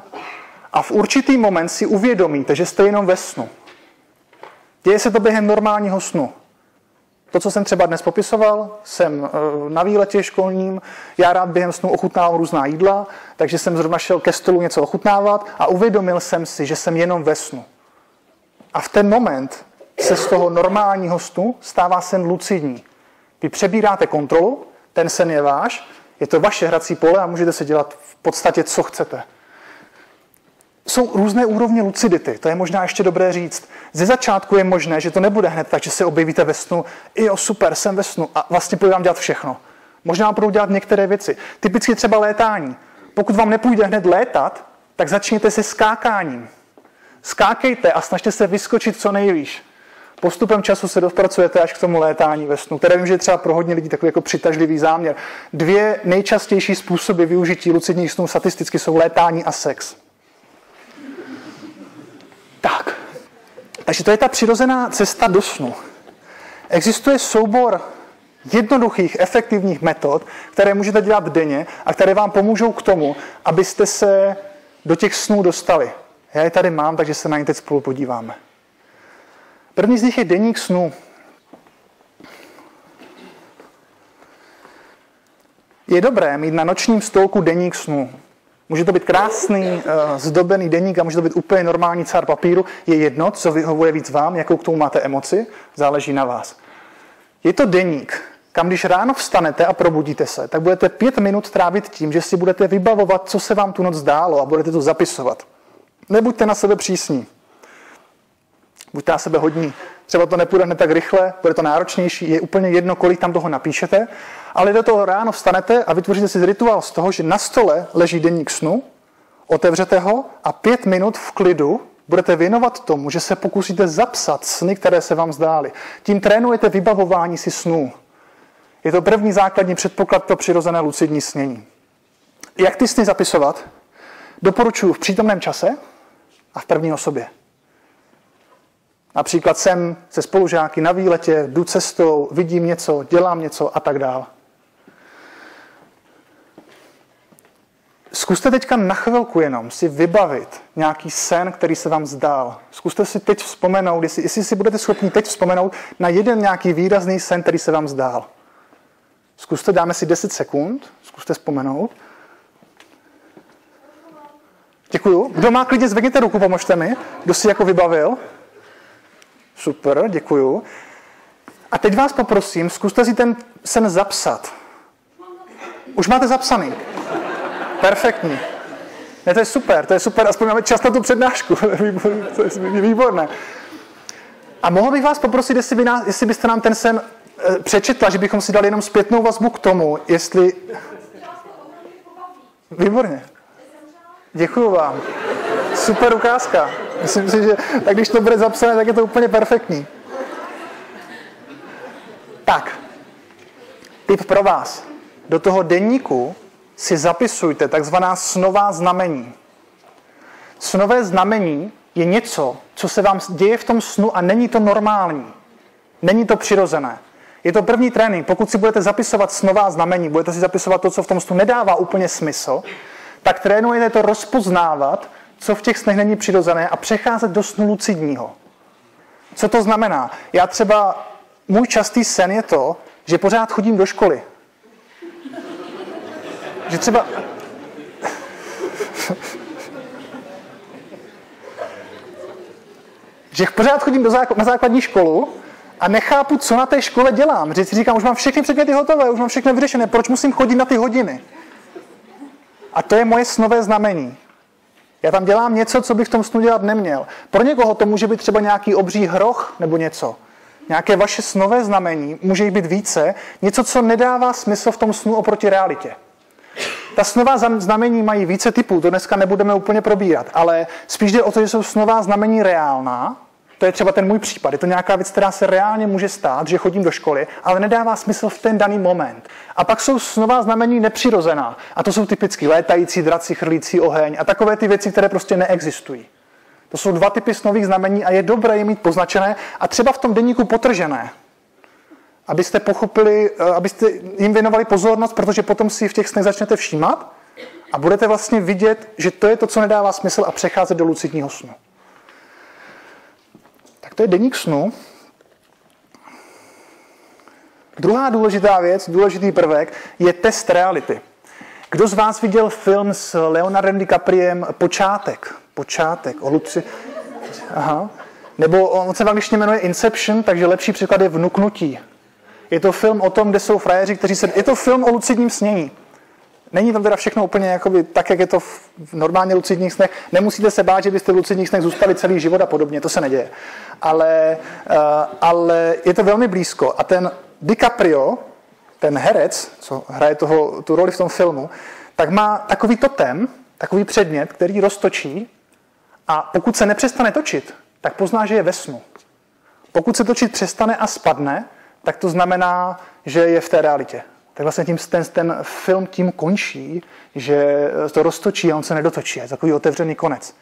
a v určitý moment si uvědomíte, že jste jenom ve snu. Děje se to během normálního snu. To, co jsem třeba dnes popisoval, jsem eh, na výletě školním, já rád během snu ochutnávám různá jídla, takže jsem zrovna šel ke stolu něco ochutnávat a uvědomil jsem si, že jsem jenom ve snu. A v ten moment se z toho normálního snu stává sen lucidní. Vy přebíráte kontrolu, ten sen je váš, je to vaše hrací pole a můžete se dělat v podstatě, co chcete. Jsou různé úrovně lucidity, to je možná ještě dobré říct. Ze začátku je možné, že to nebude hned tak, že se objevíte ve snu, jo, super, jsem ve snu a vlastně půjdu vám dělat všechno. Možná budou dělat některé věci. Typicky třeba létání. Pokud vám nepůjde hned létat, tak začněte se skákáním. Skákejte a snažte se vyskočit co nejvýš. Postupem času se dopracujete až k tomu létání ve snu, které vím, že je třeba pro hodně lidí takový jako přitažlivý záměr. Dvě nejčastější způsoby využití lucidních snů statisticky jsou létání a sex. Tak. Takže to je ta přirozená cesta do snu. Existuje soubor jednoduchých, efektivních metod, které můžete dělat denně a které vám pomůžou k tomu, abyste se do těch snů dostali. Já je tady mám, takže se na ně teď spolu podíváme. První z nich je deník snů. Je dobré mít na nočním stolku deník snů. Může to být krásný, uh, zdobený deník a může to být úplně normální cár papíru. Je jedno, co vyhovuje víc vám, jakou k tomu máte emoci, záleží na vás. Je to deník, kam když ráno vstanete a probudíte se, tak budete pět minut trávit tím, že si budete vybavovat, co se vám tu noc zdálo a budete to zapisovat. Nebuďte na sebe přísní. Buďte na sebe hodní. Třeba to nepůjde hned tak rychle, bude to náročnější, je úplně jedno, kolik tam toho napíšete, ale do toho ráno vstanete a vytvoříte si rituál z toho, že na stole leží denník snu, otevřete ho a pět minut v klidu budete věnovat tomu, že se pokusíte zapsat sny, které se vám zdály. Tím trénujete vybavování si snů. Je to první základní předpoklad pro přirozené lucidní snění. Jak ty sny zapisovat? Doporučuji v přítomném čase a v první osobě. Například jsem se spolužáky na výletě, jdu cestou, vidím něco, dělám něco a tak dále. Zkuste teďka na chvilku jenom si vybavit nějaký sen, který se vám zdál. Zkuste si teď vzpomenout, jestli, jestli si budete schopni teď vzpomenout na jeden nějaký výrazný sen, který se vám zdál. Zkuste, dáme si 10 sekund, zkuste vzpomenout. Děkuju. Kdo má klidně, zvedněte ruku, pomožte mi. Kdo si jako vybavil? Super, děkuju. A teď vás poprosím, zkuste si ten sen zapsat. Už máte zapsaný. Perfektní. Ne, to je super, to je super, aspoň máme čas na tu přednášku. to je výborné. A mohl bych vás poprosit, jestli, by nás, jestli byste nám ten sen e, přečetla, že bychom si dali jenom zpětnou vazbu k tomu, jestli... Výborně. Děkuju vám. Super ukázka. Myslím si, že tak když to bude zapsané, tak je to úplně perfektní. Tak, tip pro vás. Do toho denníku si zapisujte takzvaná snová znamení. Snové znamení je něco, co se vám děje v tom snu a není to normální. Není to přirozené. Je to první trénink. Pokud si budete zapisovat snová znamení, budete si zapisovat to, co v tom snu nedává úplně smysl, tak trénujete to rozpoznávat, co v těch snech není přirozené a přecházet do snu lucidního. Co to znamená? Já třeba, můj častý sen je to, že pořád chodím do školy. Že třeba... že pořád chodím do základ, na základní školu a nechápu, co na té škole dělám. Že si říkám, už mám všechny předměty hotové, už mám všechno vyřešené, proč musím chodit na ty hodiny? A to je moje snové znamení. Já tam dělám něco, co bych v tom snu dělat neměl. Pro někoho to může být třeba nějaký obří hroch nebo něco. Nějaké vaše snové znamení, může jich být více, něco, co nedává smysl v tom snu oproti realitě. Ta snová znamení mají více typů, to dneska nebudeme úplně probírat, ale spíš jde o to, že jsou snová znamení reálná, to je třeba ten můj případ. Je to nějaká věc, která se reálně může stát, že chodím do školy, ale nedává smysl v ten daný moment. A pak jsou snová znamení nepřirozená. A to jsou typicky létající draci, chrlící oheň a takové ty věci, které prostě neexistují. To jsou dva typy snových znamení a je dobré je mít poznačené a třeba v tom denníku potržené. Abyste pochopili, eh, abyste jim věnovali pozornost, protože potom si v těch snech začnete všímat a budete vlastně vidět, že to je to, co nedává smysl a přecházet do lucidního snu. Tak to je deník snu. Druhá důležitá věc, důležitý prvek, je test reality. Kdo z vás viděl film s Leonardem DiCapriem Počátek? Počátek, o Luci... Aha. Nebo on se v angličtině jmenuje Inception, takže lepší příklad je vnuknutí. Je to film o tom, kde jsou frajeři, kteří se... Je to film o lucidním snění. Není tam teda všechno úplně jakoby, tak, jak je to v normálně lucidních snech. Nemusíte se bát, že byste v lucidních snech zůstali celý život a podobně, to se neděje. Ale, uh, ale je to velmi blízko. A ten DiCaprio, ten herec, co hraje toho, tu roli v tom filmu, tak má takový totem, takový předmět, který roztočí a pokud se nepřestane točit, tak pozná, že je ve snu. Pokud se točit přestane a spadne, tak to znamená, že je v té realitě. Tak vlastně tím, ten, ten film tím končí, že to roztočí a on se nedotočí. Je takový otevřený konec.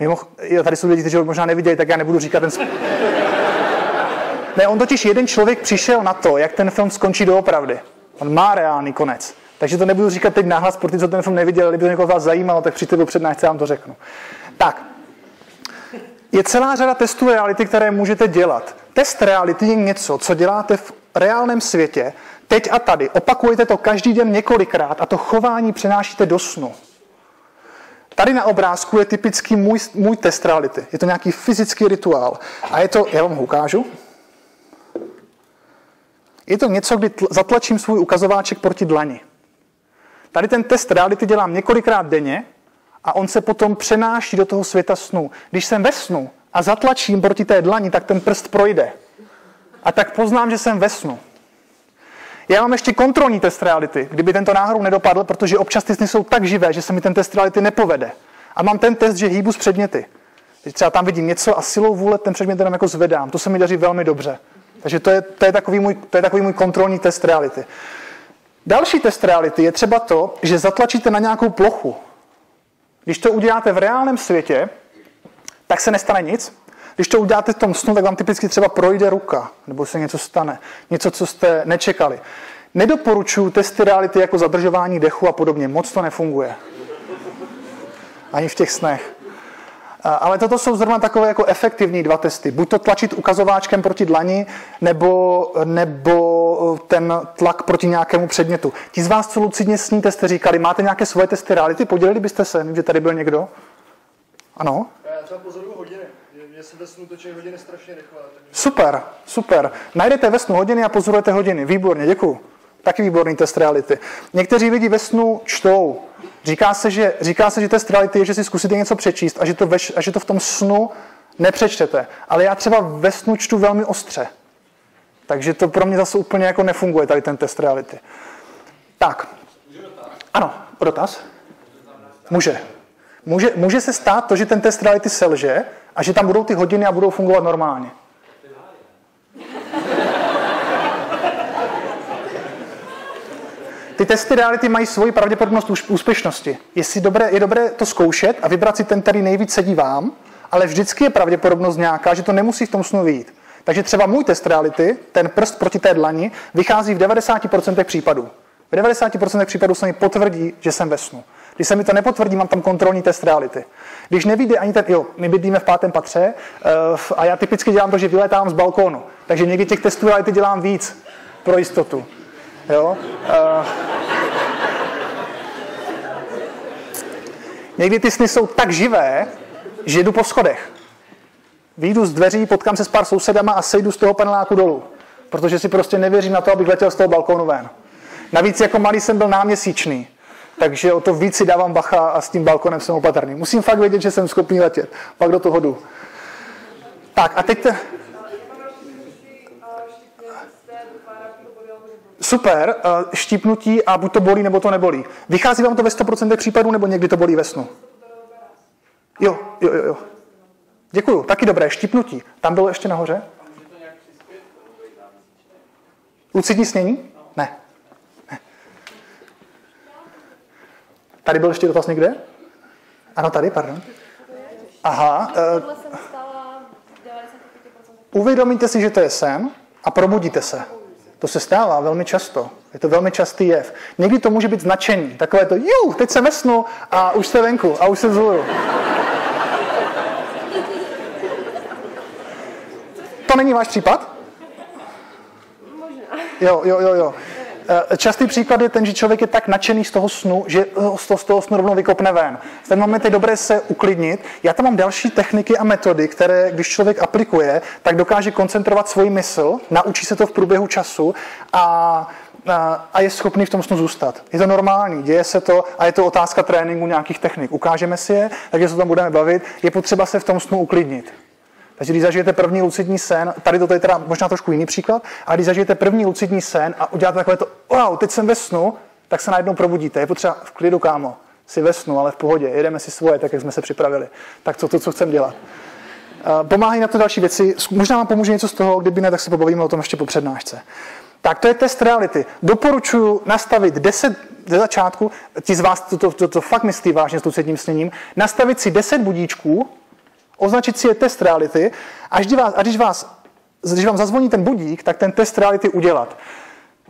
Mimo, tady jsou lidi, kteří ho možná neviděli, tak já nebudu říkat ten... Ne, on totiž jeden člověk přišel na to, jak ten film skončí doopravdy. On má reálný konec. Takže to nebudu říkat teď nahlas pro ty, co ten film neviděli, kdyby to někoho vás zajímalo, tak přijďte do přednášce, vám to řeknu. Tak, je celá řada testů reality, které můžete dělat. Test reality je něco, co děláte v reálném světě, teď a tady. Opakujete to každý den několikrát a to chování přenášíte do snu. Tady na obrázku je typický můj, můj test reality. Je to nějaký fyzický rituál. A je to, já vám ho ukážu. Je to něco, kdy tl- zatlačím svůj ukazováček proti dlani. Tady ten test reality dělám několikrát denně a on se potom přenáší do toho světa snu. Když jsem ve snu a zatlačím proti té dlani, tak ten prst projde. A tak poznám, že jsem ve snu. Já mám ještě kontrolní test reality, kdyby tento náhodou nedopadl, protože občas ty sny jsou tak živé, že se mi ten test reality nepovede. A mám ten test, že hýbu s předměty. Když třeba tam vidím něco a silou vůle ten předmět jenom jako zvedám. To se mi daří velmi dobře. Takže to je, to je, takový, můj, to je takový můj kontrolní test reality. Další test reality je třeba to, že zatlačíte na nějakou plochu. Když to uděláte v reálném světě, tak se nestane nic. Když to uděláte v tom snu, tak vám typicky třeba projde ruka, nebo se něco stane. Něco, co jste nečekali. Nedoporučuji testy reality jako zadržování dechu a podobně. Moc to nefunguje. Ani v těch snech. Ale toto jsou zrovna takové jako efektivní dva testy. Buď to tlačit ukazováčkem proti dlani, nebo, nebo ten tlak proti nějakému předmětu. Ti z vás, co lucidně sníte, jste říkali, máte nějaké svoje testy reality? Podělili byste se? že tady byl někdo? Ano? Já třeba pozoruju hodiny. Mě se ve snu točí hodiny strašně rychle. Super, super. Najdete ve snu hodiny a pozorujete hodiny. Výborně, děkuji. Taky výborný test reality. Někteří lidi ve snu čtou. Říká se, že, říká se, že test reality je, že si zkusíte něco přečíst a že, to veš, a že to v tom snu nepřečtete. Ale já třeba ve snu čtu velmi ostře. Takže to pro mě zase úplně jako nefunguje, tady ten test reality. Tak. Ano, dotaz? Může. Může, může se stát to, že ten test reality selže a že tam budou ty hodiny a budou fungovat normálně. Ty testy reality mají svoji pravděpodobnost úspěšnosti. Jestli dobré, je dobré to zkoušet a vybrat si ten, který nejvíc sedí vám, ale vždycky je pravděpodobnost nějaká, že to nemusí v tom snu vyjít. Takže třeba můj test reality, ten prst proti té dlani, vychází v 90% případů. V 90% případů se mi potvrdí, že jsem ve snu. Když se mi to nepotvrdí, mám tam kontrolní test reality. Když nevíde ani ten, jo, my bydlíme v pátém patře uh, a já typicky dělám to, že vylétám z balkónu. Takže někdy těch testů reality dělám víc pro jistotu. Jo? Uh, někdy ty sny jsou tak živé, že jdu po schodech. Výjdu z dveří, potkám se s pár sousedama a sejdu z toho paneláku dolů. Protože si prostě nevěřím na to, abych letěl z toho balkónu ven. Navíc jako malý jsem byl náměsíčný. Takže o to víc si dávám bacha a s tím balkonem jsem opatrný. Musím fakt vědět, že jsem schopný letět. Pak do toho jdu. Tak a teď... Te... Super, štípnutí a buď to bolí, nebo to nebolí. Vychází vám to ve 100% případů, nebo někdy to bolí ve snu? Jo, jo, jo, jo. Děkuju, taky dobré, štípnutí. Tam bylo ještě nahoře? Lucidní snění? Ne. ne. Tady byl ještě dotaz někde? Ano, tady, pardon. Aha. Uh, uvědomíte si, že to je sen a probudíte se. To se stává velmi často. Je to velmi častý jev. Někdy to může být značení. Takové to, ju, teď jsem ve snu a už jste venku a už se vzluju. To není váš případ? Možná. Jo, jo, jo, jo. Eh, častý příklad je ten, že člověk je tak nadšený z toho snu, že z toho, z toho snu rovnou vykopne ven. V ten moment je dobré se uklidnit. Já tam mám další techniky a metody, které, když člověk aplikuje, tak dokáže koncentrovat svůj mysl, naučí se to v průběhu času a a je schopný v tom snu zůstat. Je to normální, děje se to a je to otázka tréninku nějakých technik. Ukážeme si je, takže se o tom budeme bavit. Je potřeba se v tom snu uklidnit. Takže když zažijete první lucidní sen, tady to je teda možná trošku jiný příklad, ale když zažijete první lucidní sen a uděláte takové to, wow, teď jsem ve snu, tak se najednou probudíte. Je potřeba v klidu, kámo, si ve snu, ale v pohodě, jedeme si svoje, tak jak jsme se připravili. Tak to, to co chcem dělat. Pomáhají na to další věci. Možná vám pomůže něco z toho, kdyby ne, tak se pobavíme o tom ještě po přednášce. Tak to je test reality. Doporučuji nastavit 10 ze začátku, ti z vás to, to, to, to fakt myslí vážně s tím sněním, nastavit si 10 budíčků, označit si je test reality a když vás, a když, vás, když vám zazvoní ten budík, tak ten test reality udělat.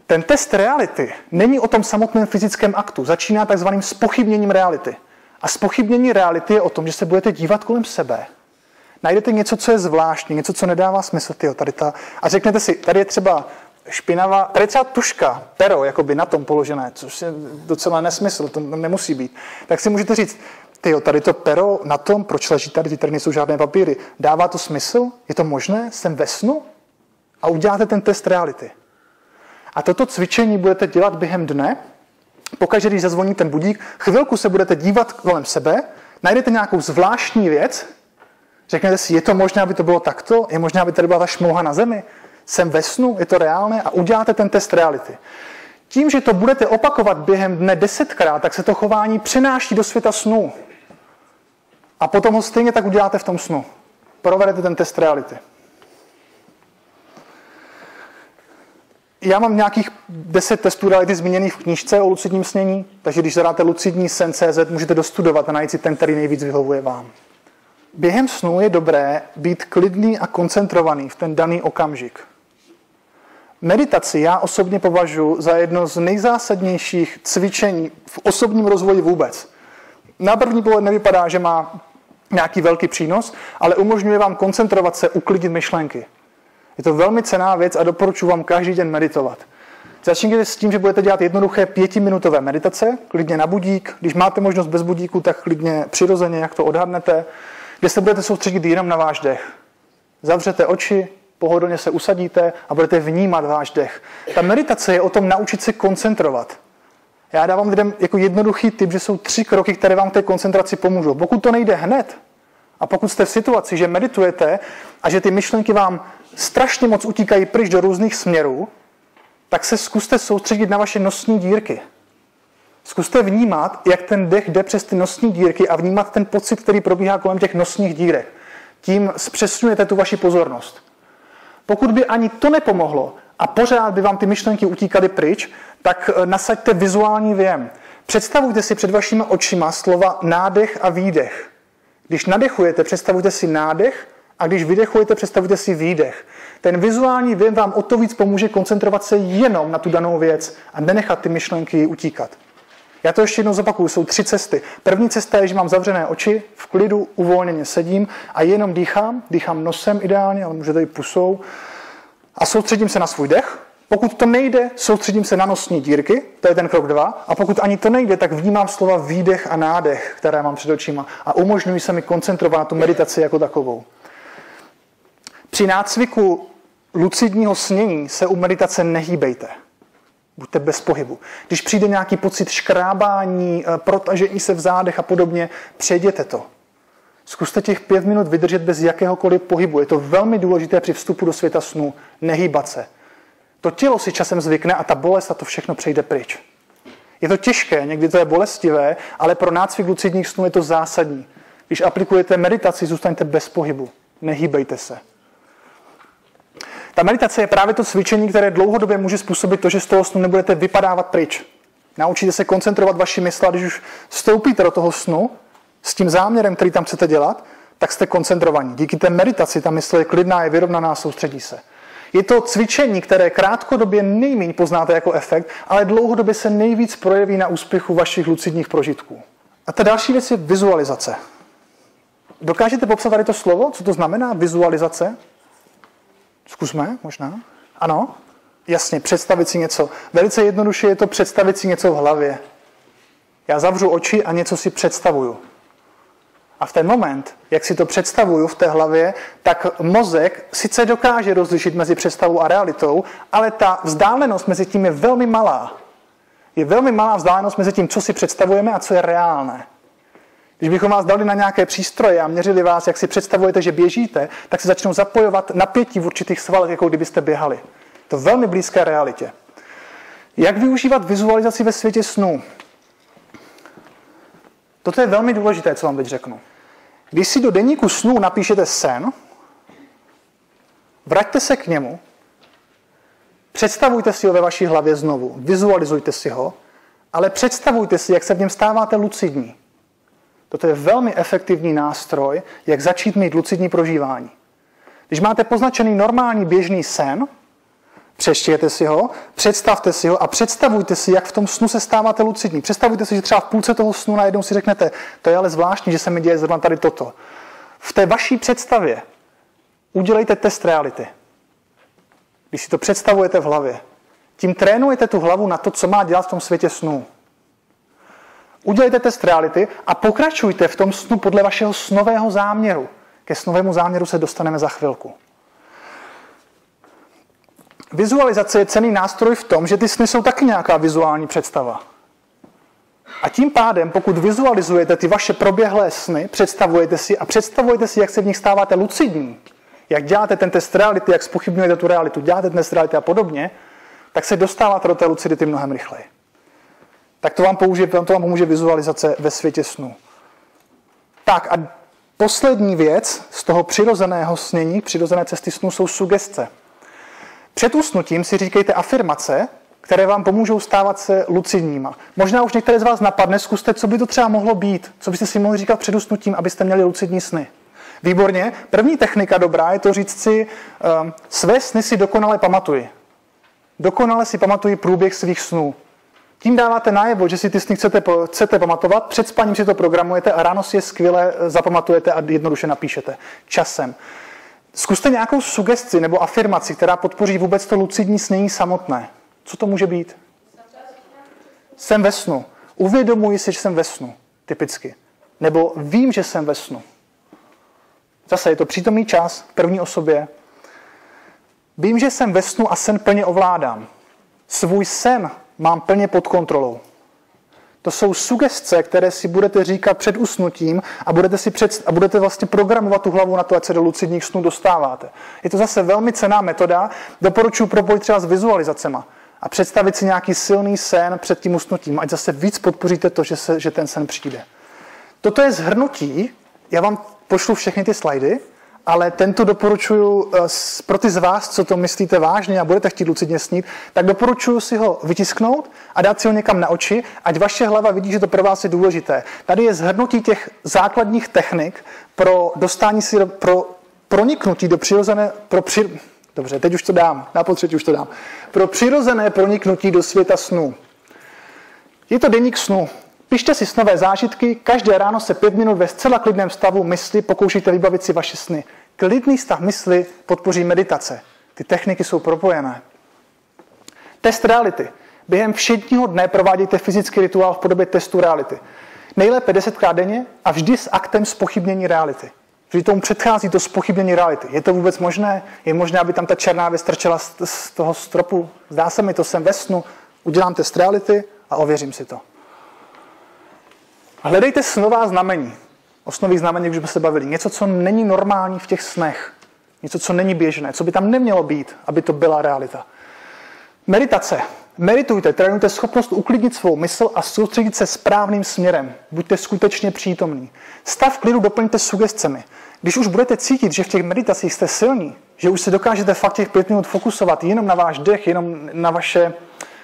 Ten test reality není o tom samotném fyzickém aktu. Začíná takzvaným spochybněním reality. A spochybnění reality je o tom, že se budete dívat kolem sebe. Najdete něco, co je zvláštní, něco, co nedává smysl, tyjo, tady ta, a řeknete si, tady je třeba špinavá, tady je třeba tuška, pero, jakoby na tom položené, což je docela nesmysl, to nemusí být. Tak si můžete říct, ty tady to pero na tom, proč leží tady, ty tady nejsou žádné papíry, dává to smysl? Je to možné? Jsem ve snu? A uděláte ten test reality. A toto cvičení budete dělat během dne, pokaždé, když zazvoní ten budík, chvilku se budete dívat kolem sebe, najdete nějakou zvláštní věc, řeknete si, je to možné, aby to bylo takto, je možné, aby tady byla ta šmouha na zemi, jsem ve snu, je to reálné a uděláte ten test reality. Tím, že to budete opakovat během dne desetkrát, tak se to chování přenáší do světa snu. A potom ho stejně tak uděláte v tom snu. Provedete ten test reality. Já mám nějakých 10 testů reality zmíněných v knížce o lucidním snění, takže když zadáte lucidní sen CZ, můžete dostudovat a najít si ten, který nejvíc vyhovuje vám. Během snu je dobré být klidný a koncentrovaný v ten daný okamžik. Meditaci já osobně považuji za jedno z nejzásadnějších cvičení v osobním rozvoji vůbec. Na první pohled nevypadá, že má nějaký velký přínos, ale umožňuje vám koncentrovat se, uklidit myšlenky. Je to velmi cená věc a doporučuji vám každý den meditovat. Začněte s tím, že budete dělat jednoduché pětiminutové meditace, klidně na budík. Když máte možnost bez budíku, tak klidně přirozeně, jak to odhadnete, kde se budete soustředit jenom na váš dech. Zavřete oči, pohodlně se usadíte a budete vnímat váš dech. Ta meditace je o tom naučit se koncentrovat. Já dávám lidem jako jednoduchý tip, že jsou tři kroky, které vám té koncentraci pomůžou. Pokud to nejde hned, a pokud jste v situaci, že meditujete a že ty myšlenky vám strašně moc utíkají pryč do různých směrů, tak se zkuste soustředit na vaše nosní dírky. Zkuste vnímat, jak ten dech jde přes ty nosní dírky a vnímat ten pocit, který probíhá kolem těch nosních dírek. Tím zpřesňujete tu vaši pozornost. Pokud by ani to nepomohlo a pořád by vám ty myšlenky utíkaly pryč, tak eh, nasaďte vizuální věm. Představujte si před vašimi očima slova nádech a výdech. Když nadechujete, představujte si nádech a když vydechujete, představujte si výdech. Ten vizuální věm vám o to víc pomůže koncentrovat se jenom na tu danou věc a nenechat ty myšlenky utíkat. Já to ještě jednou zopakuju, jsou tři cesty. První cesta je, že mám zavřené oči, v klidu, uvolněně sedím a jenom dýchám, dýchám nosem ideálně, ale můžete i pusou a soustředím se na svůj dech. Pokud to nejde, soustředím se na nosní dírky, to je ten krok dva. A pokud ani to nejde, tak vnímám slova výdech a nádech, které mám před očima a umožňují se mi koncentrovat na tu meditaci jako takovou. Při nácviku lucidního snění se u meditace nehýbejte. Buďte bez pohybu. Když přijde nějaký pocit škrábání, eh, protažení se v zádech a podobně, přejděte to. Zkuste těch pět minut vydržet bez jakéhokoliv pohybu. Je to velmi důležité při vstupu do světa snu. Nehýbat se. To tělo si časem zvykne a ta bolest a to všechno přejde pryč. Je to těžké, někdy to je bolestivé, ale pro nácvik lucidních snů je to zásadní. Když aplikujete meditaci, zůstaňte bez pohybu. Nehýbejte se. Ta meditace je právě to cvičení, které dlouhodobě může způsobit to, že z toho snu nebudete vypadávat pryč. Naučíte se koncentrovat vaši mysl a když už vstoupíte do toho snu s tím záměrem, který tam chcete dělat, tak jste koncentrovaní. Díky té meditaci ta mysl je klidná, je vyrovnaná, soustředí se. Je to cvičení, které krátkodobě nejméně poznáte jako efekt, ale dlouhodobě se nejvíc projeví na úspěchu vašich lucidních prožitků. A ta další věc je vizualizace. Dokážete popsat tady to slovo? Co to znamená vizualizace? Zkusme, možná. Ano? Jasně, představit si něco. Velice jednoduše je to představit si něco v hlavě. Já zavřu oči a něco si představuju. A v ten moment, jak si to představuju v té hlavě, tak mozek sice dokáže rozlišit mezi představou a realitou, ale ta vzdálenost mezi tím je velmi malá. Je velmi malá vzdálenost mezi tím, co si představujeme a co je reálné. Když bychom vás dali na nějaké přístroje a měřili vás, jak si představujete, že běžíte, tak se začnou zapojovat napětí v určitých svalech, jako kdybyste běhali. To velmi blízké realitě. Jak využívat vizualizaci ve světě snů? Toto je velmi důležité, co vám teď řeknu. Když si do denníku snů napíšete sen, vraťte se k němu, představujte si ho ve vaší hlavě znovu, vizualizujte si ho, ale představujte si, jak se v něm stáváte lucidní. Toto je velmi efektivní nástroj, jak začít mít lucidní prožívání. Když máte poznačený normální běžný sen, Přeštějte si ho, představte si ho a představujte si, jak v tom snu se stáváte lucidní. Představujte si, že třeba v půlce toho snu najednou si řeknete, to je ale zvláštní, že se mi děje zrovna tady toto. V té vaší představě udělejte test reality. Když si to představujete v hlavě, tím trénujete tu hlavu na to, co má dělat v tom světě snů. Udělejte test reality a pokračujte v tom snu podle vašeho snového záměru. Ke snovému záměru se dostaneme za chvilku. Vizualizace je cený nástroj v tom, že ty sny jsou taky nějaká vizuální představa. A tím pádem, pokud vizualizujete ty vaše proběhlé sny, představujete si a představujete si, jak se v nich stáváte lucidní, jak děláte ten test reality, jak spochybňujete tu realitu, děláte ten test reality a podobně, tak se dostáváte do té lucidity mnohem rychleji. Tak to vám, použije, to vám pomůže vizualizace ve světě snu. Tak a poslední věc z toho přirozeného snění, přirozené cesty snu, jsou sugestce. Před usnutím si říkejte afirmace, které vám pomůžou stávat se lucidníma. Možná už některé z vás napadne, zkuste, co by to třeba mohlo být, co byste si mohli říkat před usnutím, abyste měli lucidní sny. Výborně. První technika dobrá je to říct si, um, své sny si dokonale pamatuji. Dokonale si pamatuji průběh svých snů. Tím dáváte najevo, že si ty sny chcete, chcete pamatovat, před spaním si to programujete a ráno si je skvěle eh, zapamatujete a jednoduše napíšete. Časem. Zkuste nějakou sugesti nebo afirmaci, která podpoří vůbec to lucidní snění samotné. Co to může být? Jsem ve snu. Uvědomuji si, že jsem ve snu. Typicky. Nebo vím, že jsem ve snu. Zase je to přítomný čas v první osobě. Vím, že jsem ve snu a sen plně ovládám. Svůj sen mám plně pod kontrolou. To jsou sugestce, které si budete říkat před usnutím a budete, si před, a budete vlastně programovat tu hlavu na to, ať se do lucidních snů dostáváte. Je to zase velmi cená metoda. Doporučuji propojit třeba s vizualizacema a představit si nějaký silný sen před tím usnutím, ať zase víc podpoříte to, že, se, že ten sen přijde. Toto je zhrnutí. Já vám pošlu všechny ty slajdy ale tento doporučuji eh, pro ty z vás, co to myslíte vážně a budete chtít lucidně snít, tak doporučuji si ho vytisknout a dát si ho někam na oči, ať vaše hlava vidí, že to pro vás je důležité. Tady je zhrnutí těch základních technik pro dostání si, pro proniknutí do přirozené, pro při, dobře, teď už to dám, na potřetí už to dám, pro přirozené proniknutí do světa snů. Je to deník snu. Pište si snové zážitky, každé ráno se pět minut ve zcela klidném stavu mysli pokoušíte vybavit si vaše sny. Klidný stav mysli podpoří meditace. Ty techniky jsou propojené. Test reality. Během všedního dne provádějte fyzický rituál v podobě testu reality. Nejlépe desetkrát denně a vždy s aktem spochybnění reality. Vždy tomu předchází to spochybnění reality. Je to vůbec možné? Je možné, aby tam ta černá věc trčela z toho stropu? Zdá se mi, to jsem ve snu. Udělám test reality a ověřím si to. Hledejte snová znamení. O snových znamení už jsme se bavili. Něco, co není normální v těch snech. Něco, co není běžné, co by tam nemělo být, aby to byla realita. Meditace. Meditujte, trénujte schopnost uklidnit svou mysl a soustředit se správným směrem. Buďte skutečně přítomní. Stav klidu doplňte sugestcemi. Když už budete cítit, že v těch meditacích jste silní, že už se dokážete fakt těch pět minut fokusovat jenom na váš dech, jenom na vaše,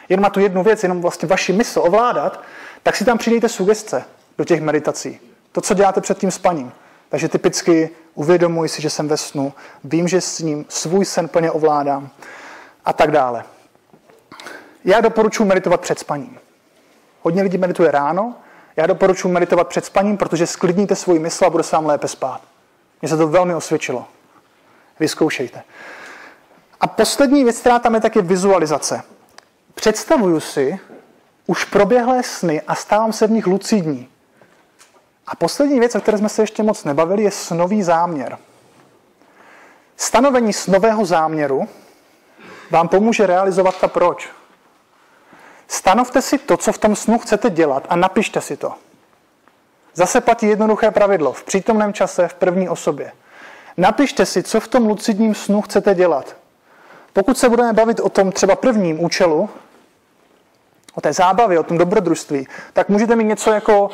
jenom na tu jednu věc, jenom vlastně vaši mysl ovládat, tak si tam přidejte sugestce do těch meditací. To, co děláte před tím spaním. Takže typicky uvědomuji si, že jsem ve snu, vím, že s ním svůj sen plně ovládám a tak dále. Já doporučuji meditovat před spaním. Hodně lidí medituje ráno, já doporučuji meditovat před spaním, protože sklidníte svůj mysl a bude se vám lépe spát. Mně se to velmi osvědčilo. Vyzkoušejte. A poslední věc, která tam je, tak je vizualizace. Představuju si už proběhlé sny a stávám se v nich lucidní. A poslední věc, o které jsme se ještě moc nebavili, je snový záměr. Stanovení snového záměru vám pomůže realizovat ta proč. Stanovte si to, co v tom snu chcete dělat a napište si to. Zase platí jednoduché pravidlo. V přítomném čase, v první osobě. Napište si, co v tom lucidním snu chcete dělat. Pokud se budeme bavit o tom třeba prvním účelu, o té zábavě, o tom dobrodružství, tak můžete mít něco jako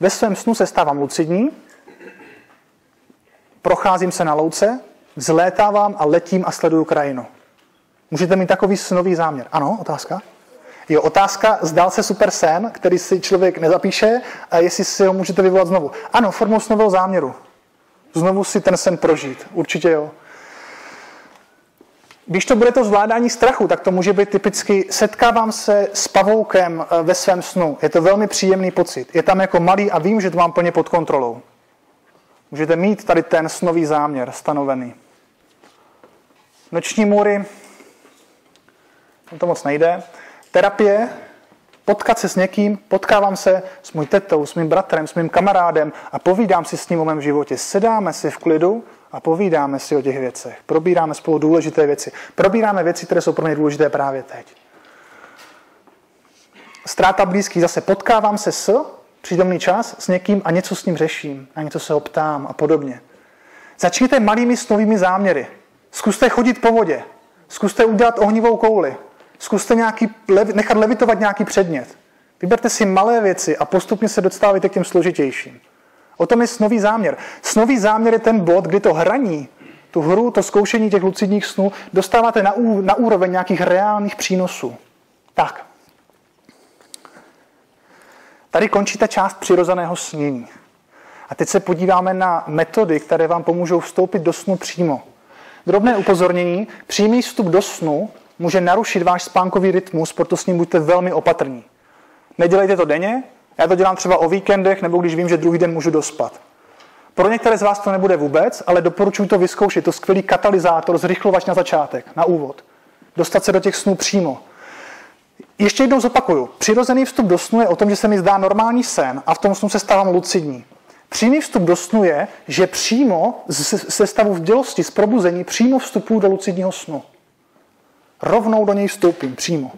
ve svém snu se stávám lucidní, procházím se na louce, vzlétávám a letím a sleduju krajinu. Můžete mít takový snový záměr. Ano, otázka? Jo, otázka, zdál se super sen, který si člověk nezapíše a jestli si ho můžete vyvolat znovu. Ano, formou snového záměru. Znovu si ten sen prožít. Určitě jo. Když to bude to zvládání strachu, tak to může být typicky setkávám se s pavoukem eh, ve svém snu. Je to velmi příjemný pocit. Je tam jako malý a vím, že to mám plně pod kontrolou. Můžete mít tady ten snový záměr stanovený. Noční můry, to moc nejde. Terapie, potkat se s někým, potkávám se s můj tetou, s mým bratrem, s mým kamarádem a povídám si s ním o mém životě. Sedáme si v klidu a povídáme si o těch věcech. Probíráme spolu důležité věci. Probíráme věci, které jsou pro mě důležité právě teď. Ztráta blízký, zase potkávám se s přítomný čas s někým a něco s ním řeším, a něco se ho ptám a podobně. Začněte malými snovými záměry. Zkuste chodit po vodě. Zkuste udělat ohnivou kouli. Zkuste nějaký, nechat levitovat nějaký předmět. Vyberte si malé věci a postupně se dostávajte k těm složitějším. O tom je snový záměr. Snový záměr je ten bod, kdy to hraní, tu hru, to zkoušení těch lucidních snů dostáváte na, ú, na úroveň nějakých reálných přínosů. Tak. Tady končí ta část přirozeného snění. A teď se podíváme na metody, které vám pomůžou vstoupit do snu přímo. Drobné upozornění. Přímý vstup do snu může narušit váš spánkový rytmus, proto s ním buďte velmi opatrní. Nedělejte to denně, já to dělám třeba o víkendech, nebo když vím, že druhý den můžu dospat. Pro některé z vás to nebude vůbec, ale doporučuji to vyzkoušet. To skvělý katalyzátor, zrychlovač na začátek, na úvod. Dostat se do těch snů přímo. Ještě jednou zopakuju. Přirozený vstup do snu je o tom, že se mi zdá normální sen a v tom snu se stávám lucidní. Přímý vstup do snu je, že přímo ze stavu vdělosti, z probuzení, přímo vstupuju do lucidního snu. Rovnou do něj vstoupím, přímo.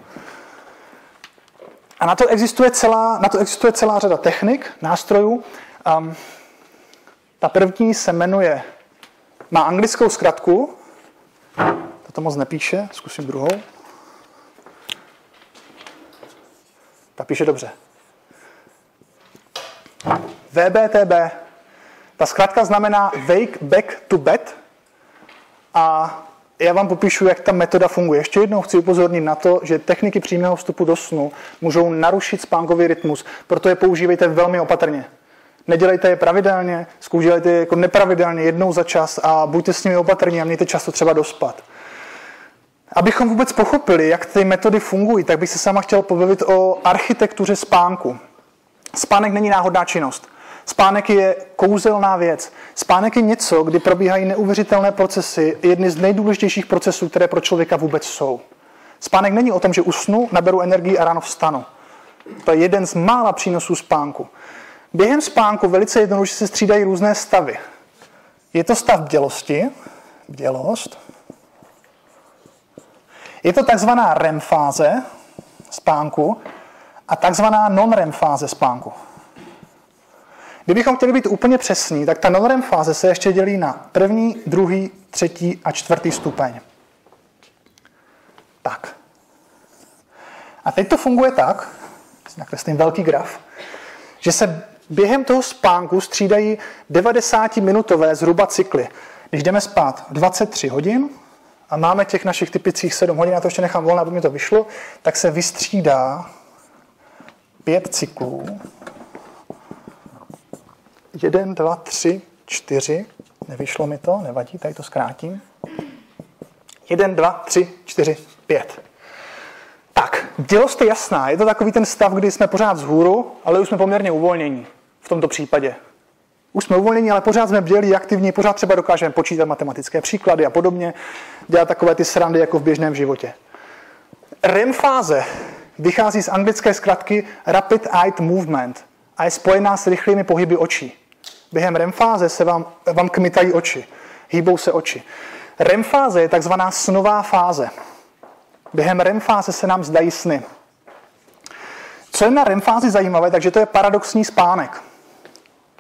A na to existuje celá, na to existuje celá řada technik, nástrojů. Um, ta první se jmenuje, má anglickou zkratku, to moc nepíše, zkusím druhou. Ta píše dobře. VBTB. Ta zkrátka znamená Wake Back to Bed a já vám popíšu, jak ta metoda funguje. Ještě jednou chci upozornit na to, že techniky přímého vstupu do snu můžou narušit spánkový rytmus, proto je používejte velmi opatrně. Nedělejte je pravidelně, zkoušejte je jako nepravidelně jednou za čas a buďte s nimi opatrní a mějte často třeba dospat. Abychom vůbec pochopili, jak ty metody fungují, tak bych se sama chtěl pobavit o architektuře spánku. Spánek není náhodná činnost. Spánek je kouzelná věc. Spánek je něco, kdy probíhají neuvěřitelné procesy, jedny z nejdůležitějších procesů, které pro člověka vůbec jsou. Spánek není o tom, že usnu, naberu energii a ráno vstanu. To je jeden z mála přínosů spánku. Během spánku velice jednoduše se střídají různé stavy. Je to stav bdělosti, bdělost. Je to takzvaná REM fáze spánku a takzvaná non-REM fáze spánku. Kdybychom chtěli být úplně přesní, tak ta non fáze se ještě dělí na první, druhý, třetí a čtvrtý stupeň. Tak. A teď to funguje tak, nakreslím velký graf, že se během toho spánku střídají 90-minutové zhruba cykly. Když jdeme spát 23 hodin a máme těch našich typických 7 hodin, já to ještě nechám volné, aby mi to vyšlo, tak se vystřídá pět cyklů jeden, dva, tři, čtyři. Nevyšlo mi to, nevadí, tady to zkrátím. Jeden, dva, tři, čtyři, pět. Tak, dělost je jasná. Je to takový ten stav, kdy jsme pořád vzhůru, ale už jsme poměrně uvolnění v tomto případě. Už jsme uvolněni, ale pořád jsme bdělí, aktivní, pořád třeba dokážeme počítat matematické příklady a podobně, dělat takové ty srandy jako v běžném životě. REM fáze vychází z anglické zkratky Rapid Eye Movement a je spojená s rychlými pohyby očí. Během REM fáze se vám, vám kmitají oči, hýbou se oči. REM fáze je takzvaná snová fáze. Během REM fáze se nám zdají sny. Co je na REM fázi zajímavé, takže to je paradoxní spánek.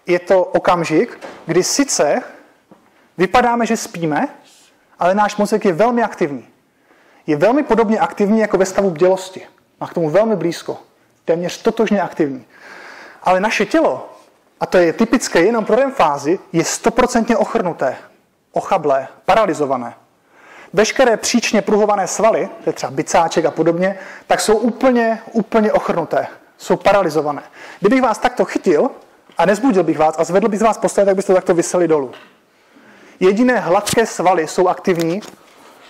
Je to okamžik, kdy sice vypadáme, že spíme, ale náš mozek je velmi aktivní. Je velmi podobně aktivní jako ve stavu bdělosti. Má k tomu velmi blízko. Téměř totožně aktivní. Ale naše tělo, a to je typické jenom pro REM fázi, je stoprocentně ochrnuté, ochablé, paralizované. Veškeré příčně pruhované svaly, to je třeba bicáček a podobně, tak jsou úplně, úplně ochrnuté, jsou paralizované. Kdybych vás takto chytil a nezbudil bych vás a zvedl bych z vás postavit, tak byste takto vyseli dolů. Jediné hladké svaly jsou aktivní,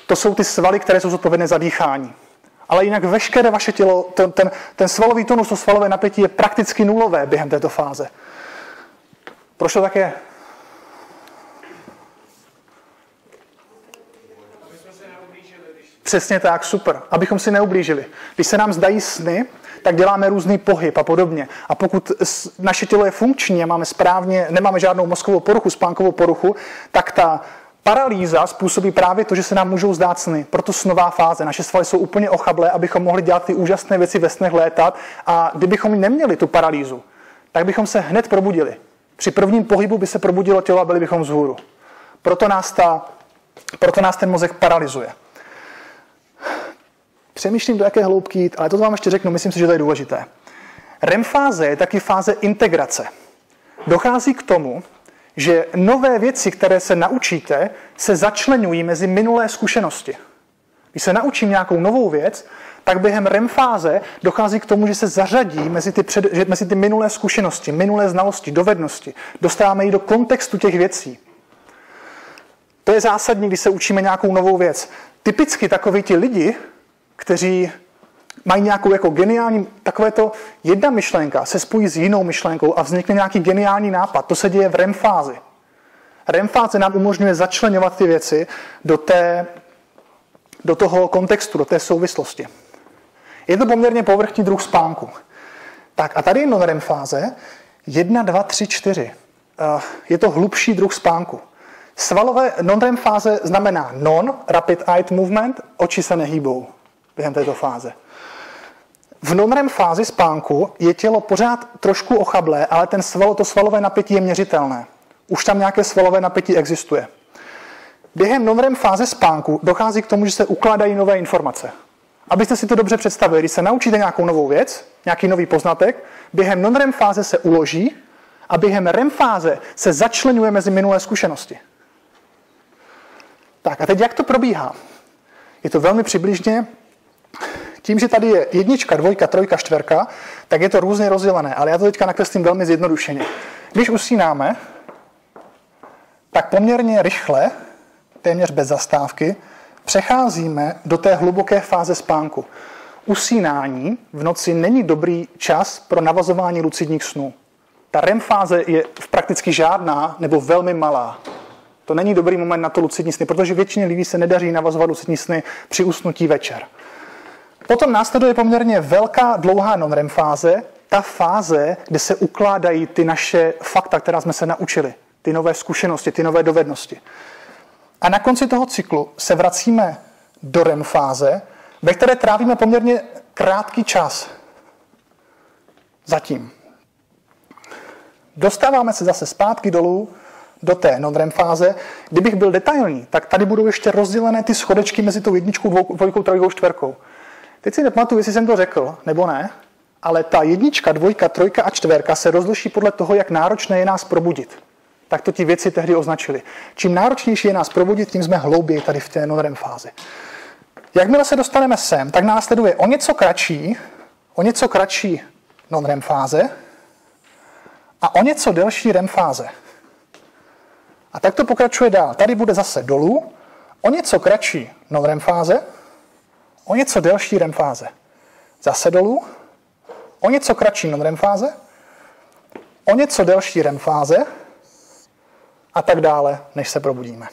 to jsou ty svaly, které jsou zodpovědné za dýchání. Ale jinak veškeré vaše tělo, ten, ten, ten svalový tonus, to svalové napětí je prakticky nulové během této fáze. Proč to tak je? Přesně tak, super. Abychom si neublížili. Když se nám zdají sny, tak děláme různý pohyb a podobně. A pokud naše tělo je funkční a máme správně, nemáme žádnou mozkovou poruchu, spánkovou poruchu, tak ta paralýza způsobí právě to, že se nám můžou zdát sny. Proto snová fáze. Naše svaly jsou úplně ochablé, abychom mohli dělat ty úžasné věci ve snech létat. A kdybychom neměli tu paralýzu, tak bychom se hned probudili. Při prvním pohybu by se probudilo tělo a byli bychom vzhůru. Proto nás, ta, proto nás ten mozek paralyzuje. Přemýšlím, do jaké hloubky jít, ale to vám ještě řeknu, myslím si, že to je důležité. REM fáze je taky fáze integrace. Dochází k tomu, že nové věci, které se naučíte, se začlenují mezi minulé zkušenosti. Když se naučím nějakou novou věc, tak během REM fáze dochází k tomu, že se zařadí mezi ty, před, že mezi ty minulé zkušenosti, minulé znalosti, dovednosti. Dostáváme ji do kontextu těch věcí. To je zásadní, když se učíme nějakou novou věc. Typicky takoví ti lidi, kteří mají nějakou jako geniální, takové to jedna myšlenka se spojí s jinou myšlenkou a vznikne nějaký geniální nápad. To se děje v REM fázi. REM fáze nám umožňuje začlenovat ty věci do, té, do toho kontextu, do té souvislosti. Je to poměrně povrchní druh spánku. Tak a tady je non-REM fáze. 1, 2, 3, 4. Je to hlubší druh spánku. Svalové non-REM fáze znamená non, rapid eye movement, oči se nehýbou během této fáze. V non-REM fázi spánku je tělo pořád trošku ochablé, ale ten sval, to svalové napětí je měřitelné. Už tam nějaké svalové napětí existuje. Během non-REM fáze spánku dochází k tomu, že se ukládají nové informace. Abyste si to dobře představili, když se naučíte nějakou novou věc, nějaký nový poznatek, během non-REM fáze se uloží a během REM fáze se začlenuje mezi minulé zkušenosti. Tak a teď jak to probíhá? Je to velmi přibližně tím, že tady je jednička, dvojka, trojka, čtverka, tak je to různě rozdělené, ale já to teďka nakreslím velmi zjednodušeně. Když usínáme, tak poměrně rychle, téměř bez zastávky, přecházíme do té hluboké fáze spánku. Usínání v noci není dobrý čas pro navazování lucidních snů. Ta REM fáze je prakticky žádná nebo velmi malá. To není dobrý moment na to lucidní sny, protože většině lidí se nedaří navazovat lucidní sny při usnutí večer. Potom následuje poměrně velká, dlouhá non-REM fáze, ta fáze, kde se ukládají ty naše fakta, která jsme se naučili, ty nové zkušenosti, ty nové dovednosti. A na konci toho cyklu se vracíme do REM fáze, ve které trávíme poměrně krátký čas. Zatím. Dostáváme se zase zpátky dolů do té non-REM fáze. Kdybych byl detailní, tak tady budou ještě rozdělené ty schodečky mezi tou jedničkou, dvojkou, trojkou, čtverkou. Teď si nepamatuju, jestli jsem to řekl, nebo ne, ale ta jednička, dvojka, trojka a čtverka se rozliší podle toho, jak náročné je nás probudit. Tak to ti věci tehdy označili. Čím náročnější je nás probudit, tím jsme hlouběji tady v té non fázi. Jakmile se dostaneme sem, tak následuje o něco kratší, o něco kratší non-REM fáze a o něco delší REM fáze. A tak to pokračuje dál. Tady bude zase dolů, o něco kratší non-REM fáze o něco delší REM fáze. Zase dolů, o něco kratší non-REM fáze, o něco delší REM fáze a tak dále, než se probudíme.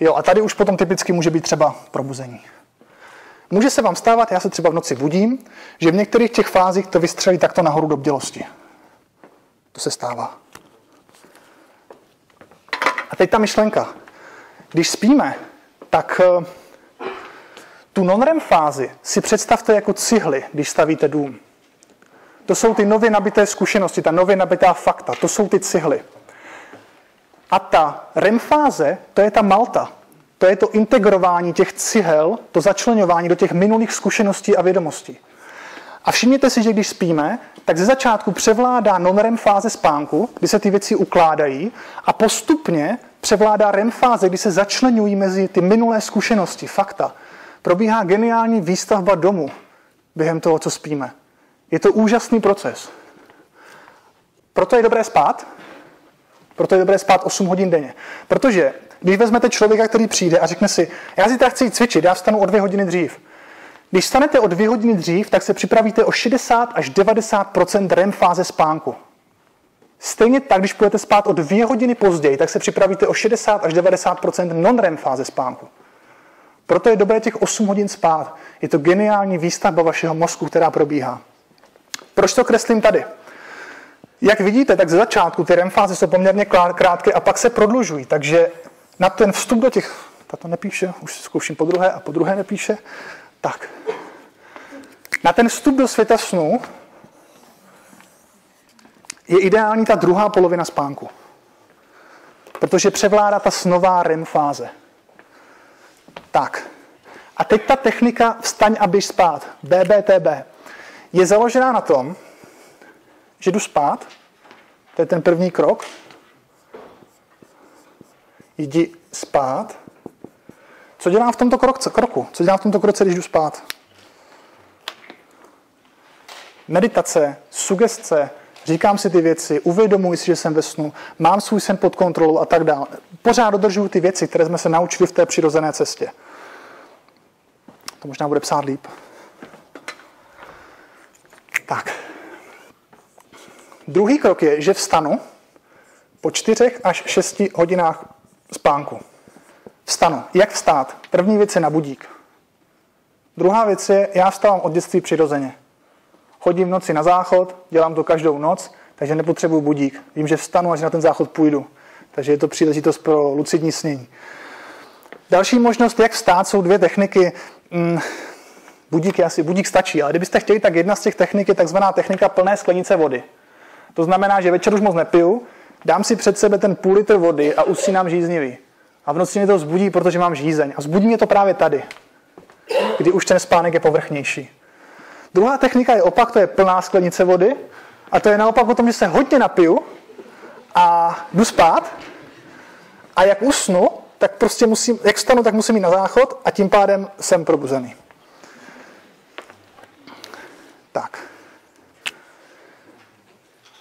Jo, a tady už potom typicky může být třeba probuzení. Může se vám stávat, já se třeba v noci budím, že v některých těch fázích to vystřelí takto nahoru do bdělosti. To se stává. A teď ta myšlenka. Když spíme, tak eh, tu non-REM fázi si představte jako cihly, když stavíte dům. To jsou ty nově nabité zkušenosti, ta nově nabitá fakta, to jsou ty cihly. A ta REM fáze, to je ta malta, to je to integrování těch cihel, to začlenování do těch minulých zkušeností a vědomostí. A všimněte si, že když spíme, tak ze začátku převládá non-REM fáze spánku, kdy se ty věci ukládají a postupně převládá REM fáze, kdy se začlenují mezi ty minulé zkušenosti, fakta. Probíhá geniální výstavba domu během toho, co spíme. Je to úžasný proces. Proto je dobré spát, proto je dobré spát 8 hodin denně. Protože když vezmete člověka, který přijde a řekne si, já zítra chci cvičit, já vstanu o dvě hodiny dřív. Když stanete o dvě hodiny dřív, tak se připravíte o 60 až 90% REM fáze spánku. Stejně tak, když budete spát o dvě hodiny později, tak se připravíte o 60 až 90% non-REM fáze spánku. Proto je dobré těch 8 hodin spát. Je to geniální výstavba vašeho mozku, která probíhá. Proč to kreslím tady? Jak vidíte, tak ze začátku ty REM fáze jsou poměrně krátké a pak se prodlužují. Takže na ten vstup do těch, tato nepíše, už zkouším po druhé a po druhé nepíše, tak. Na ten vstup do světa snu je ideální ta druhá polovina spánku. Protože převládá ta snová REM fáze. Tak. A teď ta technika vstaň a běž spát, BBTB, je založená na tom, že jdu spát, to je ten první krok, jdi spát. Co dělám v tomto kroku? Co dělám v tomto kroce, když jdu spát? Meditace, sugestce, říkám si ty věci, uvědomuji si, že jsem ve snu, mám svůj sen pod kontrolou a tak dále. Pořád dodržuju ty věci, které jsme se naučili v té přirozené cestě. To možná bude psát líp. Tak. Druhý krok je, že vstanu po čtyřech až šesti hodinách spánku. Vstanu. Jak vstát? První věc je na budík. Druhá věc je, já vstávám od dětství přirozeně. Chodím v noci na záchod, dělám to každou noc, takže nepotřebuji budík. Vím, že vstanu, až na ten záchod půjdu. Takže je to příležitost pro lucidní snění. Další možnost, jak vstát, jsou dvě techniky. Mm, budík je asi, budík stačí, ale kdybyste chtěli, tak jedna z těch technik je takzvaná technika plné sklenice vody. To znamená, že večer už moc nepiju, dám si před sebe ten půl litr vody a usínám žíznivý. A v noci mě to vzbudí, protože mám žízeň. A vzbudí mě to právě tady, kdy už ten spánek je povrchnější. Druhá technika je opak, to je plná sklenice vody. A to je naopak o tom, že se hodně napiju a jdu spát. A jak usnu, tak prostě musím, jak vstanu, tak musím jít na záchod a tím pádem jsem probuzený. Tak.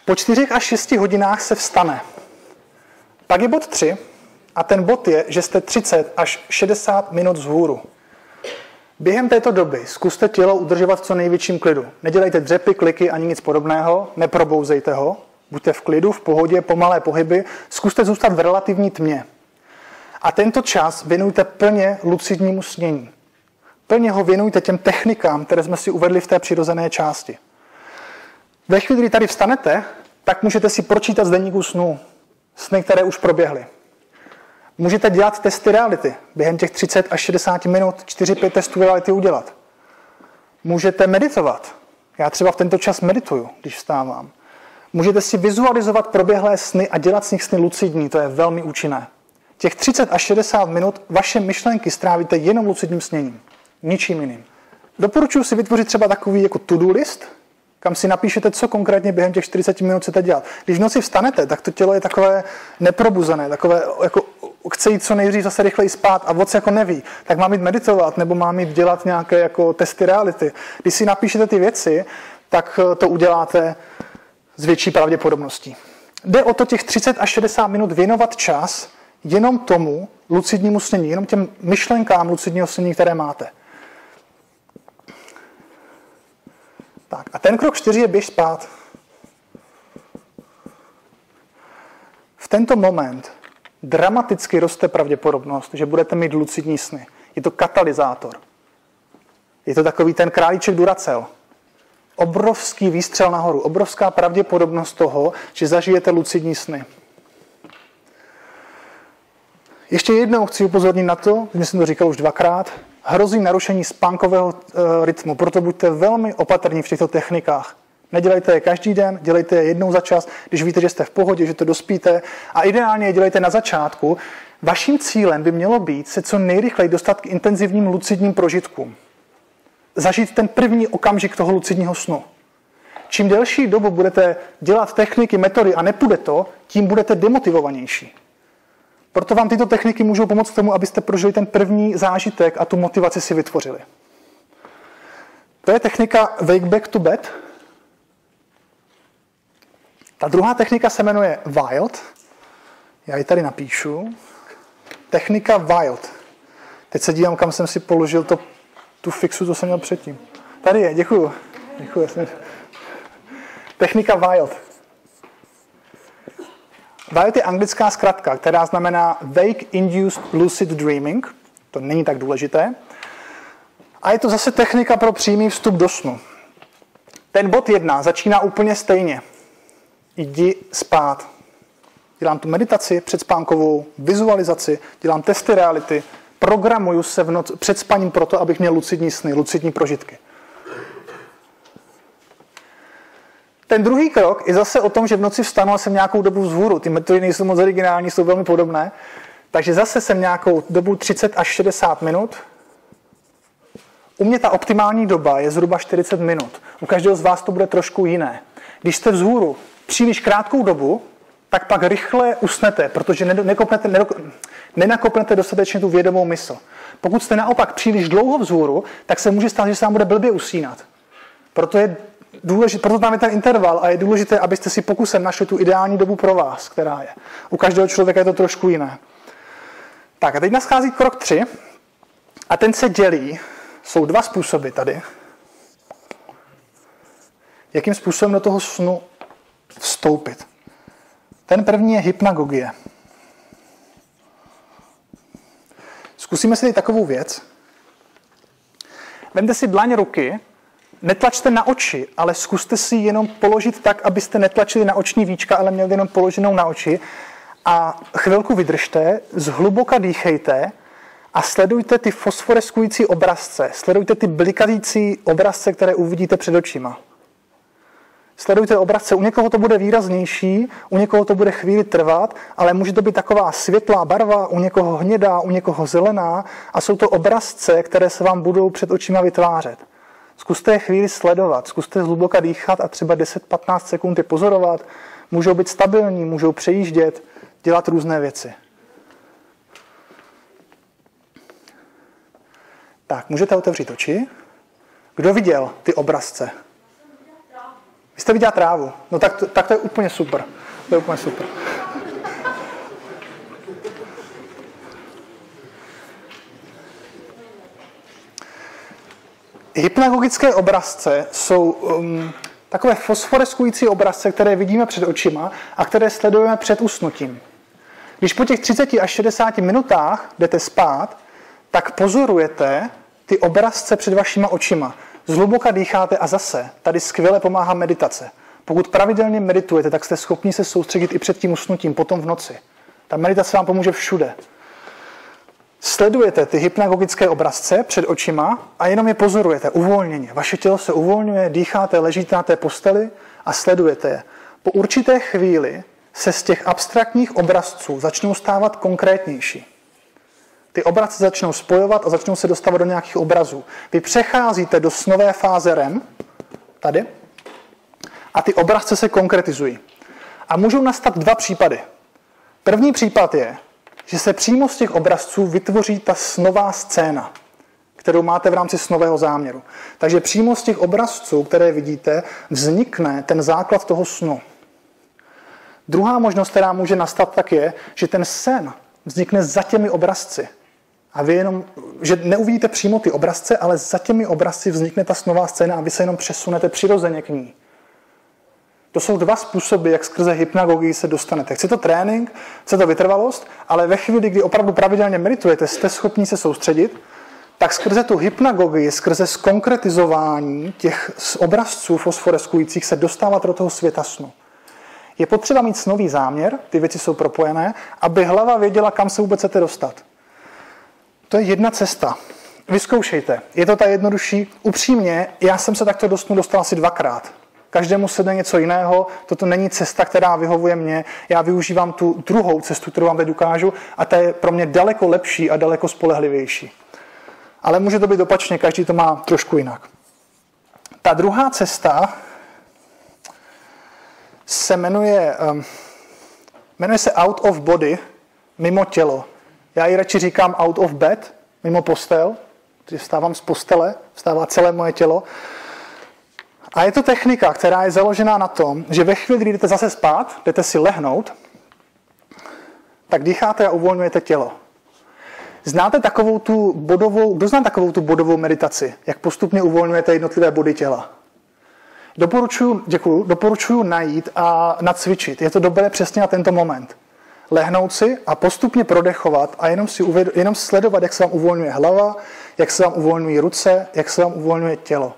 Po čtyřech až šesti hodinách se vstane. Pak je bod tři a ten bod je, že jste 30 až 60 minut vzhůru. Během této doby zkuste tělo udržovat v co největším klidu. Nedělejte dřepy, kliky ani nic podobného, neprobouzejte ho, buďte v klidu, v pohodě, pomalé pohyby, zkuste zůstat v relativní tmě. A tento čas věnujte plně lucidnímu snění. Plně ho věnujte těm technikám, které jsme si uvedli v té přirozené části. Ve chvíli, kdy tady vstanete, tak můžete si pročítat z denníku snů. Sny, které už proběhly. Můžete dělat testy reality. Během těch 30 až 60 minut 4-5 testů reality udělat. Můžete meditovat. Já třeba v tento čas medituju, když vstávám. Můžete si vizualizovat proběhlé sny a dělat z nich sny lucidní, to je velmi účinné. Těch 30 až 60 minut vaše myšlenky strávíte jenom lucidním sněním, ničím jiným. Doporučuji si vytvořit třeba takový jako to-do list, kam si napíšete, co konkrétně během těch 40 minut chcete dělat. Když v noci vstanete, tak to tělo je takové neprobuzené, takové jako chce jít co nejdřív zase rychleji spát a moc jako neví, tak mám jít meditovat nebo mám jít dělat nějaké jako testy reality. Když si napíšete ty věci, tak eh, to uděláte s větší pravděpodobností. Jde o to těch 30 až 60 minut věnovat čas jenom tomu lucidnímu snění, jenom těm myšlenkám lucidního snění, které máte. Tak a ten krok čtyři je běž spát. V tento moment dramaticky roste pravděpodobnost, že budete mít lucidní sny. Je to katalyzátor. Je to takový ten králíček Duracel. Obrovský výstřel nahoru, obrovská pravděpodobnost toho, že zažijete lucidní sny. Ještě jednou chci upozornit na to, že jsem to říkal už dvakrát, hrozí narušení spánkového e, rytmu, proto buďte velmi opatrní v těchto technikách. Nedělejte je každý den, dělejte je jednou za čas, když víte, že jste v pohodě, že to dospíte a ideálně je dělejte na začátku. Vaším cílem by mělo být se co nejrychleji dostat k intenzivním lucidním prožitkům. Zažít ten první okamžik toho lucidního snu. Čím delší dobu budete dělat techniky, metody a nepůjde to, tím budete demotivovanější. Proto vám tyto techniky můžou pomoct k tomu, abyste prožili ten první zážitek a tu motivaci si vytvořili. To je technika Wake Back to Bed. Ta druhá technika se jmenuje Wild. Já ji tady napíšu. Technika Wild. Teď se dívám, kam jsem si položil to, tu fixu, co jsem měl předtím. Tady je, děkuju. děkuju. Technika Wild. Wild je anglická zkratka, která znamená Wake Induced Lucid Dreaming. To není tak důležité. A je to zase technika pro přímý vstup do snu. Ten bod jedna začíná úplně stejně. Jdi spát. Dělám tu meditaci předspánkovou, vizualizaci, dělám testy reality, programuju se v noc, před spaním proto, abych měl lucidní sny, lucidní prožitky. Ten druhý krok je zase o tom, že v noci vstanu a jsem nějakou dobu vzhůru. Ty metody nejsou moc originální, jsou velmi podobné. Takže zase jsem nějakou dobu 30 až 60 minut. U mě ta optimální doba je zhruba 40 minut. U každého z vás to bude trošku jiné. Když jste vzhůru příliš krátkou dobu, tak pak rychle usnete, protože nekopnete, nenakopnete dostatečně tu vědomou mysl. Pokud jste naopak příliš dlouho vzhůru, tak se může stát, že se vám bude blbě usínat. Proto je důležité, proto tam je ten interval a je důležité, abyste si pokusem našli tu ideální dobu pro vás, která je. U každého člověka je to trošku jiné. Tak a teď naschází krok tři a ten se dělí. Jsou dva způsoby tady. Jakým způsobem do toho snu vstoupit. Ten první je hypnagogie. Zkusíme si takovou věc. Vemte si dlaň ruky netlačte na oči, ale zkuste si jenom položit tak, abyste netlačili na oční víčka, ale měli jenom položenou na oči. A chvilku vydržte, zhluboka dýchejte a sledujte ty fosforeskující obrazce. Sledujte ty blikající obrazce, které uvidíte před očima. Sledujte obrazce. U někoho to bude výraznější, u někoho to bude chvíli trvat, ale může to být taková světlá barva, u někoho hnědá, u někoho zelená a jsou to obrazce, které se vám budou před očima vytvářet. Zkuste je chvíli sledovat, zkuste zhluboka dýchat a třeba 10-15 sekund je pozorovat. Můžou být stabilní, můžou přejíždět, dělat různé věci. Tak, můžete otevřít oči. Kdo viděl ty obrazce? Vy jste viděla trávu. No tak tak to je úplně super. To je úplně super. Hypnagogické obrazce jsou um, takové fosforeskující obrazce, které vidíme před očima a které sledujeme před usnutím. Když po těch 30 až 60 minutách jdete spát, tak pozorujete ty obrazce před vašima očima. Zhluboka dýcháte a zase, tady skvěle pomáhá meditace. Pokud pravidelně meditujete, tak jste schopni se soustředit i před tím usnutím, potom v noci. Ta meditace vám pomůže všude. Sledujete ty hypnagogické obrazce před očima a jenom je pozorujete uvolněně. Vaše tělo se uvolňuje, dýcháte, ležíte na té posteli a sledujete je. Po určité chvíli se z těch abstraktních obrazců začnou stávat konkrétnější. Ty obrazce začnou spojovat a začnou se dostávat do nějakých obrazů. Vy přecházíte do snové fáze REM, tady, a ty obrazce se konkretizují. A můžou nastat dva případy. První případ je, že se přímo z těch obrazců vytvoří ta snová scéna, kterou máte v rámci snového záměru. Takže přímo z těch obrazců, které vidíte, vznikne ten základ toho snu. Druhá možnost, která může nastat, tak je, že ten sen vznikne za těmi obrazci. A vy jenom, že neuvidíte přímo ty obrazce, ale za těmi obrazci vznikne ta snová scéna a vy se jenom přesunete přirozeně k ní. To jsou dva způsoby, jak skrze hypnagogii se dostanete. Chce to trénink, chce to vytrvalost, ale ve chvíli, kdy opravdu pravidelně meditujete, jste schopni se soustředit, tak skrze tu hypnagogii, skrze skonkretizování těch obrazců fosforeskujících se dostávat do toho světa snu. Je potřeba mít snový záměr, ty věci jsou propojené, aby hlava věděla, kam se vůbec chcete dostat. To je jedna cesta. Vyzkoušejte. Je to ta jednodušší. Upřímně, já jsem se takto dostal asi dvakrát. Každému se jde něco jiného, toto není cesta, která vyhovuje mně. Já využívám tu druhou cestu, kterou vám teď ukážu, a ta je pro mě daleko lepší a daleko spolehlivější. Ale může to být opačně, každý to má trošku jinak. Ta druhá cesta se jmenuje, um, jmenuje se out of body, mimo tělo. Já ji radši říkám out of bed, mimo postel, protože vstávám z postele, vstává celé moje tělo. A je to technika, která je založená na tom, že ve chvíli, kdy jdete zase spát, jdete si lehnout, tak dýcháte a uvolňujete tělo. Znáte takovou tu bodovou, kdo zná takovou tu bodovou meditaci, jak postupně uvolňujete jednotlivé body těla? Doporučuji, děkuju, doporučuji najít a nacvičit. Je to dobré přesně na tento moment. Lehnout si a postupně prodechovat a jenom, si uved, jenom sledovat, jak se vám uvolňuje hlava, jak se vám uvolňují ruce, jak se vám uvolňuje tělo.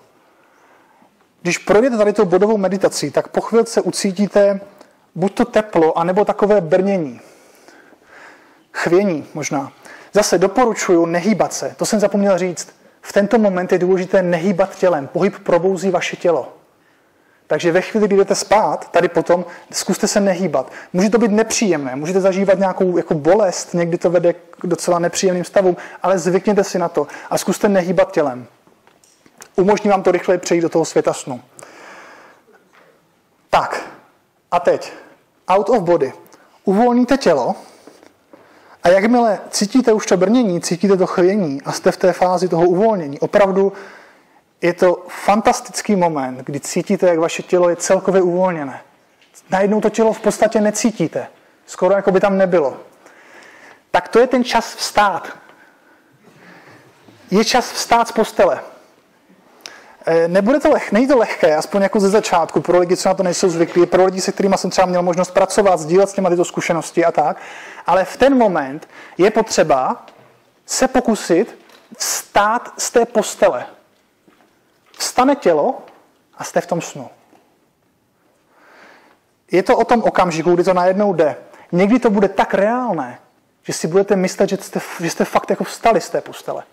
Když projdete tady tou bodovou meditací, tak po chvilce ucítíte buď to teplo, anebo takové brnění. Chvění možná. Zase doporučuju nehýbat se. To jsem zapomněl říct. V tento moment je důležité nehýbat tělem. Pohyb probouzí vaše tělo. Takže ve chvíli, kdy jdete spát, tady potom zkuste se nehýbat. Může to být nepříjemné, můžete zažívat nějakou jako bolest, někdy to vede k docela nepříjemným stavům, ale zvykněte si na to a zkuste nehýbat tělem. Umožní vám to rychleji přejít do toho světa snu. Tak, a teď. Out of body. Uvolníte tělo a jakmile cítíte už to brnění, cítíte to chvění a jste v té fázi toho uvolnění, opravdu je to fantastický moment, kdy cítíte, jak vaše tělo je celkově uvolněné. Najednou to tělo v podstatě necítíte. Skoro jako by tam nebylo. Tak to je ten čas vstát. Je čas vstát z postele. E, nebude to leh, není to lehké, aspoň jako ze začátku, pro lidi, co na to nejsou zvyklí, pro lidi, se kterými jsem třeba měl možnost pracovat, sdílet s těma tyto zkušenosti a tak, ale v ten moment je potřeba se pokusit vstát z té postele. Vstane tělo a jste v tom snu. Je to o tom okamžiku, kdy to najednou jde. Někdy to bude tak reálné, že si budete myslet, že jste, že jste fakt jako vstali z té postele.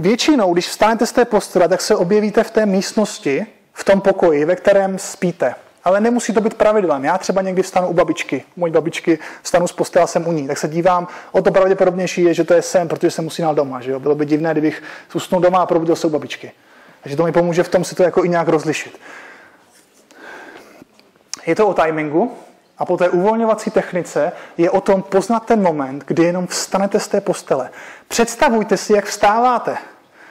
Většinou, když vstanete z té postele, tak se objevíte v té místnosti, v tom pokoji, ve kterém spíte. Ale nemusí to být pravidlem. Já třeba někdy vstanu u babičky. Mojí babičky vstanu z postele, jsem u ní. Tak se dívám, o to pravděpodobnější je, že to je sen, protože se musí doma. Že jo? Bylo by divné, kdybych usnul doma a probudil se u babičky. Takže to mi pomůže v tom si to jako i nějak rozlišit. Je to o timingu a po té uvolňovací technice je o tom poznat ten moment, kdy jenom vstanete z té postele. Představujte si, jak vstáváte.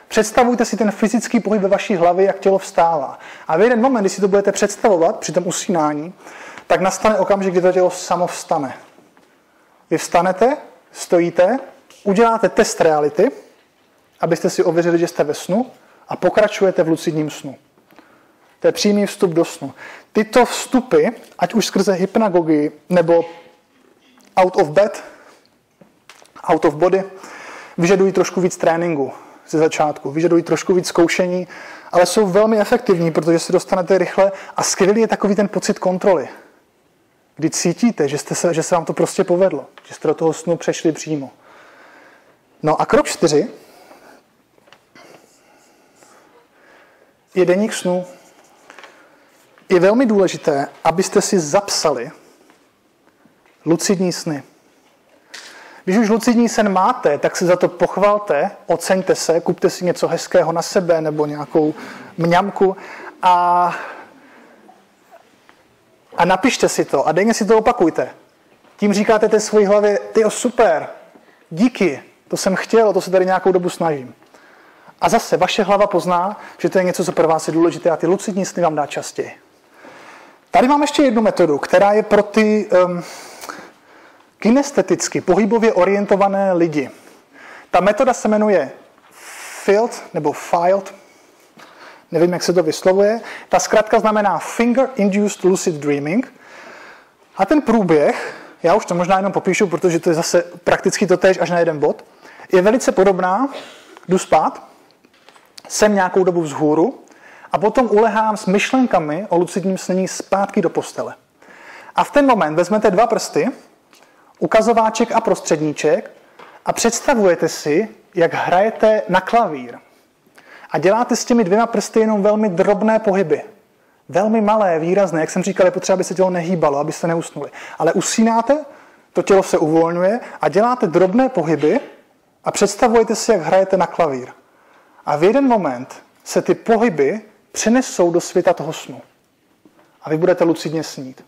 Představujte si ten fyzický pohyb ve vaší hlavě, jak tělo vstává. A v jeden moment, když si to budete představovat při tom usínání, tak nastane okamžik, kdy to tělo samo vstane. Vy vstanete, stojíte, uděláte test reality, abyste si ověřili, že jste ve snu a pokračujete v lucidním snu. To je přímý vstup do snu. Tyto vstupy, ať už skrze hypnagogii nebo out of bed, out of body, vyžadují trošku víc tréninku ze začátku, vyžadují trošku víc zkoušení, ale jsou velmi efektivní, protože se dostanete rychle a skvělý je takový ten pocit kontroly, kdy cítíte, že, jste se, že se vám to prostě povedlo, že jste do toho snu přešli přímo. No a krok čtyři je deník snu. Je velmi důležité, abyste si zapsali lucidní sny. Když už lucidní sen máte, tak si za to pochvalte, oceňte se, kupte si něco hezkého na sebe nebo nějakou mňamku a, a napište si to a denně si to opakujte. Tím říkáte té svojí hlavě, ty super, díky, to jsem chtěl, to se tady nějakou dobu snažím. A zase vaše hlava pozná, že to je něco, co pro vás je důležité a ty lucidní sny vám dá častěji. Tady mám ještě jednu metodu, která je pro ty um, kinesteticky, pohybově orientované lidi. Ta metoda se jmenuje FILD nebo FILD nevím, jak se to vyslovuje. Ta zkrátka znamená Finger Induced Lucid Dreaming. A ten průběh, já už to možná jenom popíšu, protože to je zase prakticky to tež až na jeden bod, je velice podobná. Jdu spát, jsem nějakou dobu vzhůru a potom ulehám s myšlenkami o lucidním snění zpátky do postele. A v ten moment vezmete dva prsty, ukazováček a prostředníček a představujete si, jak hrajete na klavír. A děláte s těmi dvěma prsty jenom velmi drobné pohyby. Velmi malé, výrazné. Jak jsem říkal, je potřeba, aby se tělo nehýbalo, abyste neusnuli. Ale usínáte, to tělo se uvolňuje a děláte drobné pohyby a představujete si, jak hrajete na klavír. A v jeden moment se ty pohyby přenesou do světa toho snu. A vy budete lucidně snít.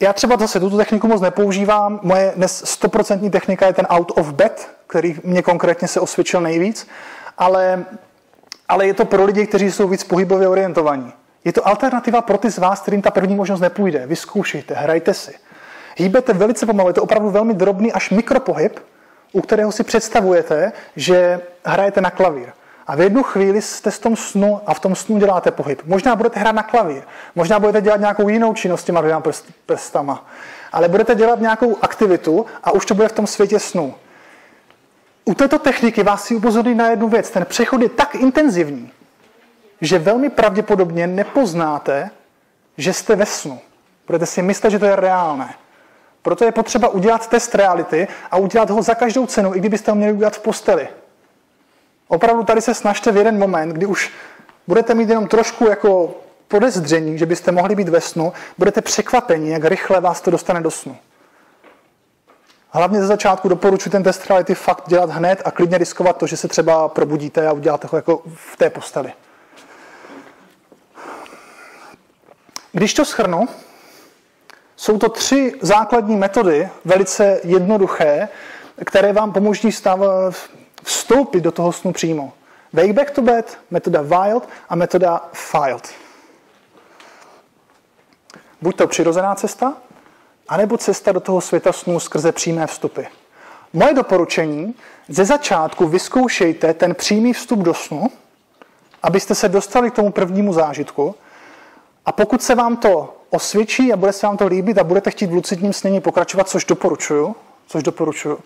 Já třeba zase tuto techniku moc nepoužívám. Moje dnes 100% technika je ten out of bed, který mě konkrétně se osvědčil nejvíc, ale, ale je to pro lidi, kteří jsou víc pohybově orientovaní. Je to alternativa pro ty z vás, kterým ta první možnost nepůjde. Vyzkoušejte, hrajte si. Hýbete velice pomalu, je to opravdu velmi drobný až mikropohyb, u kterého si představujete, že hrajete na klavír. A v jednu chvíli jste v tom snu a v tom snu děláte pohyb. Možná budete hrát na klavír, možná budete dělat nějakou jinou činnost těma dvěma prstama, ale budete dělat nějakou aktivitu a už to bude v tom světě snu. U této techniky vás si upozorní na jednu věc. Ten přechod je tak intenzivní, že velmi pravděpodobně nepoznáte, že jste ve snu. Budete si myslet, že to je reálné. Proto je potřeba udělat test reality a udělat ho za každou cenu, i kdybyste ho měli udělat v posteli. Opravdu tady se snažte v jeden moment, kdy už budete mít jenom trošku jako podezření, že byste mohli být ve snu, budete překvapeni, jak rychle vás to dostane do snu. Hlavně ze začátku doporučuji ten test reality fakt dělat hned a klidně riskovat to, že se třeba probudíte a uděláte ho jako v té posteli. Když to schrnu, jsou to tři základní metody, velice jednoduché, které vám pomůží stav, vstoupit do toho snu přímo. Wake back to bed, metoda Wild a metoda Filed. Buď to přirozená cesta, anebo cesta do toho světa snů skrze přímé vstupy. Moje doporučení, ze začátku vyzkoušejte ten přímý vstup do snu, abyste se dostali k tomu prvnímu zážitku. A pokud se vám to osvědčí a bude se vám to líbit a budete chtít v lucidním snění pokračovat, což doporučuju, což doporučuju,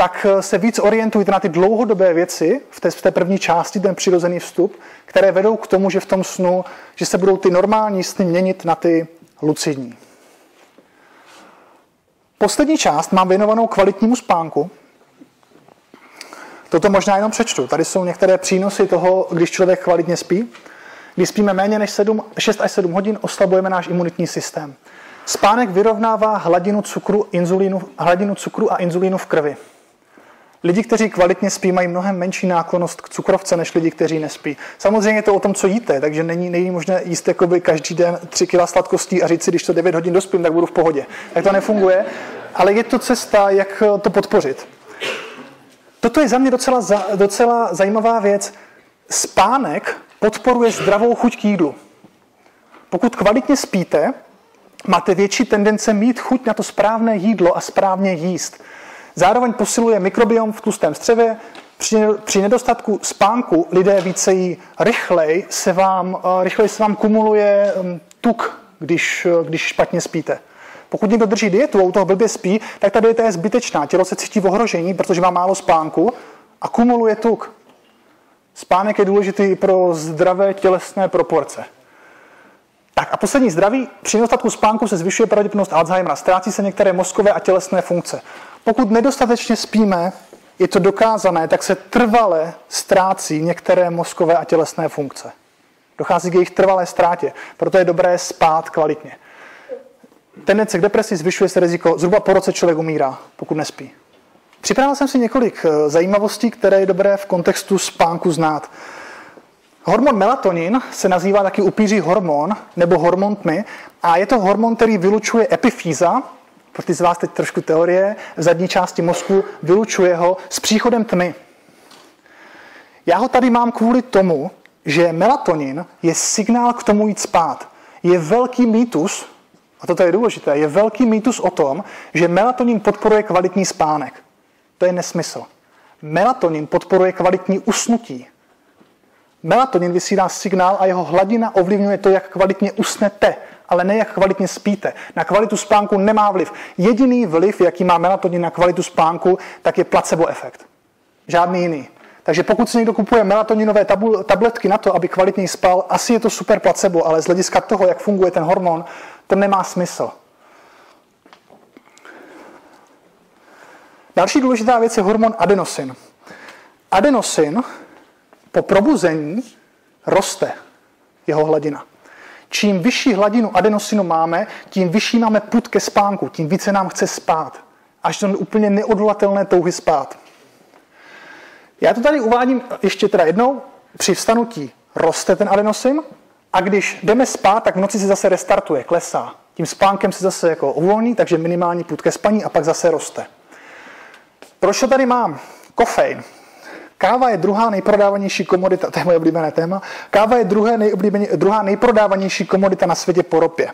tak eh, se víc orientujte na ty dlouhodobé věci v té, v té první části, ten přirozený vstup, které vedou k tomu, že v tom snu, že se budou ty normální sny měnit na ty lucidní. Poslední část mám věnovanou kvalitnímu spánku. Toto možná jenom přečtu. Tady jsou některé přínosy toho, když člověk kvalitně spí. Když spíme méně než 7, 6 až 7 hodin, oslabujeme náš imunitní systém. Spánek vyrovnává hladinu cukru, inzulínu, hladinu cukru a inzulínu v krvi. Lidi, kteří kvalitně spí, mají mnohem menší náklonost k cukrovce než lidi, kteří nespí. Samozřejmě je to o tom, co jíte, takže není, není možné jíst jakoby každý den 3 kg sladkostí a říct si, když to 9 hodin dospím, tak budu v pohodě. Tak to nefunguje, ale je to cesta, jak to podpořit. Toto je za mě docela, docela zajímavá věc. Spánek podporuje zdravou chuť k jídlu. Pokud kvalitně spíte, máte větší tendence mít chuť na to správné jídlo a správně jíst. Zároveň posiluje mikrobiom v tlustém střevě. Při, nedostatku spánku lidé více jí rychleji se vám, eh, rychleji se vám kumuluje hm, tuk, když, eh, když špatně spíte. Pokud někdo drží dietu a u toho blbě spí, tak ta dieta je zbytečná. Tělo se cítí v ohrožení, protože má málo spánku a kumuluje tuk. Spánek je důležitý pro zdravé tělesné proporce. Tak a poslední zdraví. Při nedostatku spánku se zvyšuje pravděpodobnost Alzheimera. Ztrácí se některé mozkové a tělesné funkce. Pokud nedostatečně spíme, je to dokázané, tak se trvale ztrácí některé mozkové a tělesné funkce. Dochází k jejich trvalé ztrátě. Proto je dobré spát kvalitně. Tendence k depresi zvyšuje se riziko, zhruba po roce člověk umírá, pokud nespí. Připravil jsem si několik eh, zajímavostí, které je dobré v kontextu spánku znát. Hormon melatonin se nazývá taky upíří hormon nebo hormon tmy a je to hormon, který vylučuje epifýza, pro ty z vás teď trošku teorie, v zadní části mozku vylučuje ho s příchodem tmy. Já ho tady mám kvůli tomu, že melatonin je signál k tomu jít spát. Je velký mýtus, a toto je důležité, je velký mýtus o tom, že melatonin podporuje kvalitní spánek. To je nesmysl. Melatonin podporuje kvalitní usnutí. Melatonin vysílá signál a jeho hladina ovlivňuje to, jak kvalitně usnete, ale ne jak kvalitně spíte. Na kvalitu spánku nemá vliv. Jediný vliv, jaký má melatonin na kvalitu spánku, tak je placebo efekt. Žádný jiný. Takže pokud si někdo kupuje melatoninové tabletky na to, aby kvalitně spal, asi je to super placebo, ale z hlediska toho, jak funguje ten hormon, to nemá smysl. Další důležitá věc je hormon adenosin. Adenosin po probuzení roste jeho hladina. Čím vyšší hladinu adenosinu máme, tím vyšší máme put ke spánku, tím více nám chce spát. Až to úplně neodolatelné touhy spát. Já to tady uvádím ještě teda jednou. Při vstanutí roste ten adenosin a když jdeme spát, tak v noci se zase restartuje, klesá. Tím spánkem se zase jako uvolní, takže minimální put ke spaní a pak zase roste. Proč to tady mám? Kofein. Káva je druhá nejprodávanější komodita, to je moje oblíbené téma, káva je druhé druhá nejprodávanější komodita na světě po ropě.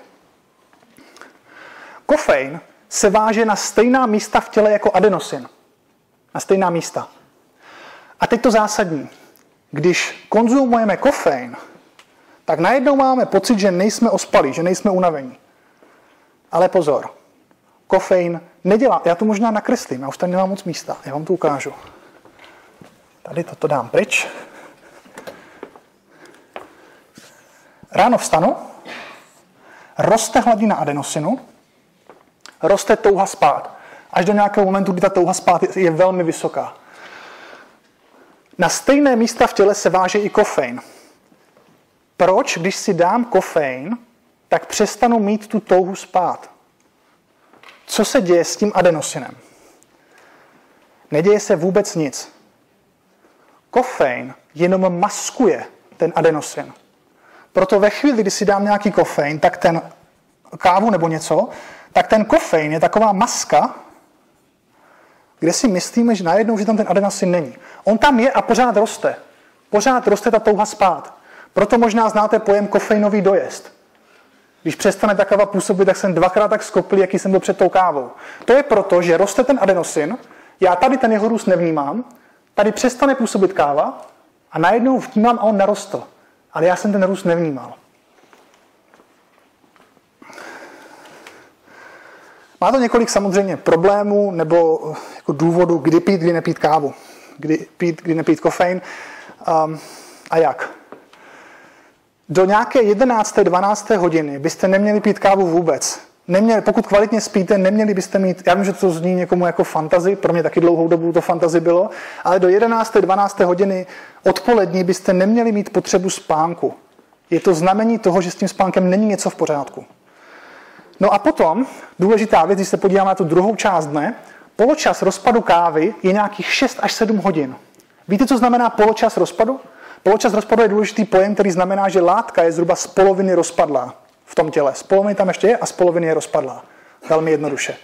Kofein se váže na stejná místa v těle jako adenosin. Na stejná místa. A teď to zásadní. Když konzumujeme kofein, tak najednou máme pocit, že nejsme ospalí, že nejsme unavení. Ale pozor, kofein nedělá, já to možná nakreslím, já už tady nemám moc místa, já vám to ukážu. Tady toto dám pryč. Ráno vstanu, roste hladina adenosinu, roste touha spát. Až do nějakého momentu, kdy ta touha spát je velmi vysoká. Na stejné místa v těle se váže i kofein. Proč, když si dám kofein, tak přestanu mít tu touhu spát? Co se děje s tím adenosinem? Neděje se vůbec nic. Kofein jenom maskuje ten adenosin. Proto ve chvíli, kdy si dám nějaký kofein, tak ten kávu nebo něco, tak ten kofein je taková maska, kde si myslíme, že najednou, že tam ten adenosin není. On tam je a pořád roste. Pořád roste ta touha spát. Proto možná znáte pojem kofeinový dojezd. Když přestane ta káva působit, tak jsem dvakrát tak skopil, jaký jsem byl před tou kávou. To je proto, že roste ten adenosin, já tady ten jeho růst nevnímám, tady přestane působit káva a najednou vnímám a on narostl. Ale já jsem ten růst nevnímal. Má to několik samozřejmě problémů nebo jako důvodů, kdy pít, kdy nepít kávu, kdy pít, kdy nepít kofein um, a jak. Do nějaké 11. 12. hodiny byste neměli pít kávu vůbec. Neměli, pokud kvalitně spíte, neměli byste mít, já vím, že to zní někomu jako fantazy, pro mě taky dlouhou dobu to fantazy bylo, ale do 11. 12. hodiny odpolední byste neměli mít potřebu spánku. Je to znamení toho, že s tím spánkem není něco v pořádku. No a potom, důležitá věc, když se podíváme na tu druhou část dne, poločas rozpadu kávy je nějakých 6 až 7 hodin. Víte, co znamená poločas rozpadu? Poločas rozpadu je důležitý pojem, který znamená, že látka je zhruba z poloviny rozpadlá v tom těle. Z poloviny tam ještě je a z poloviny je rozpadlá. Velmi jednoduše.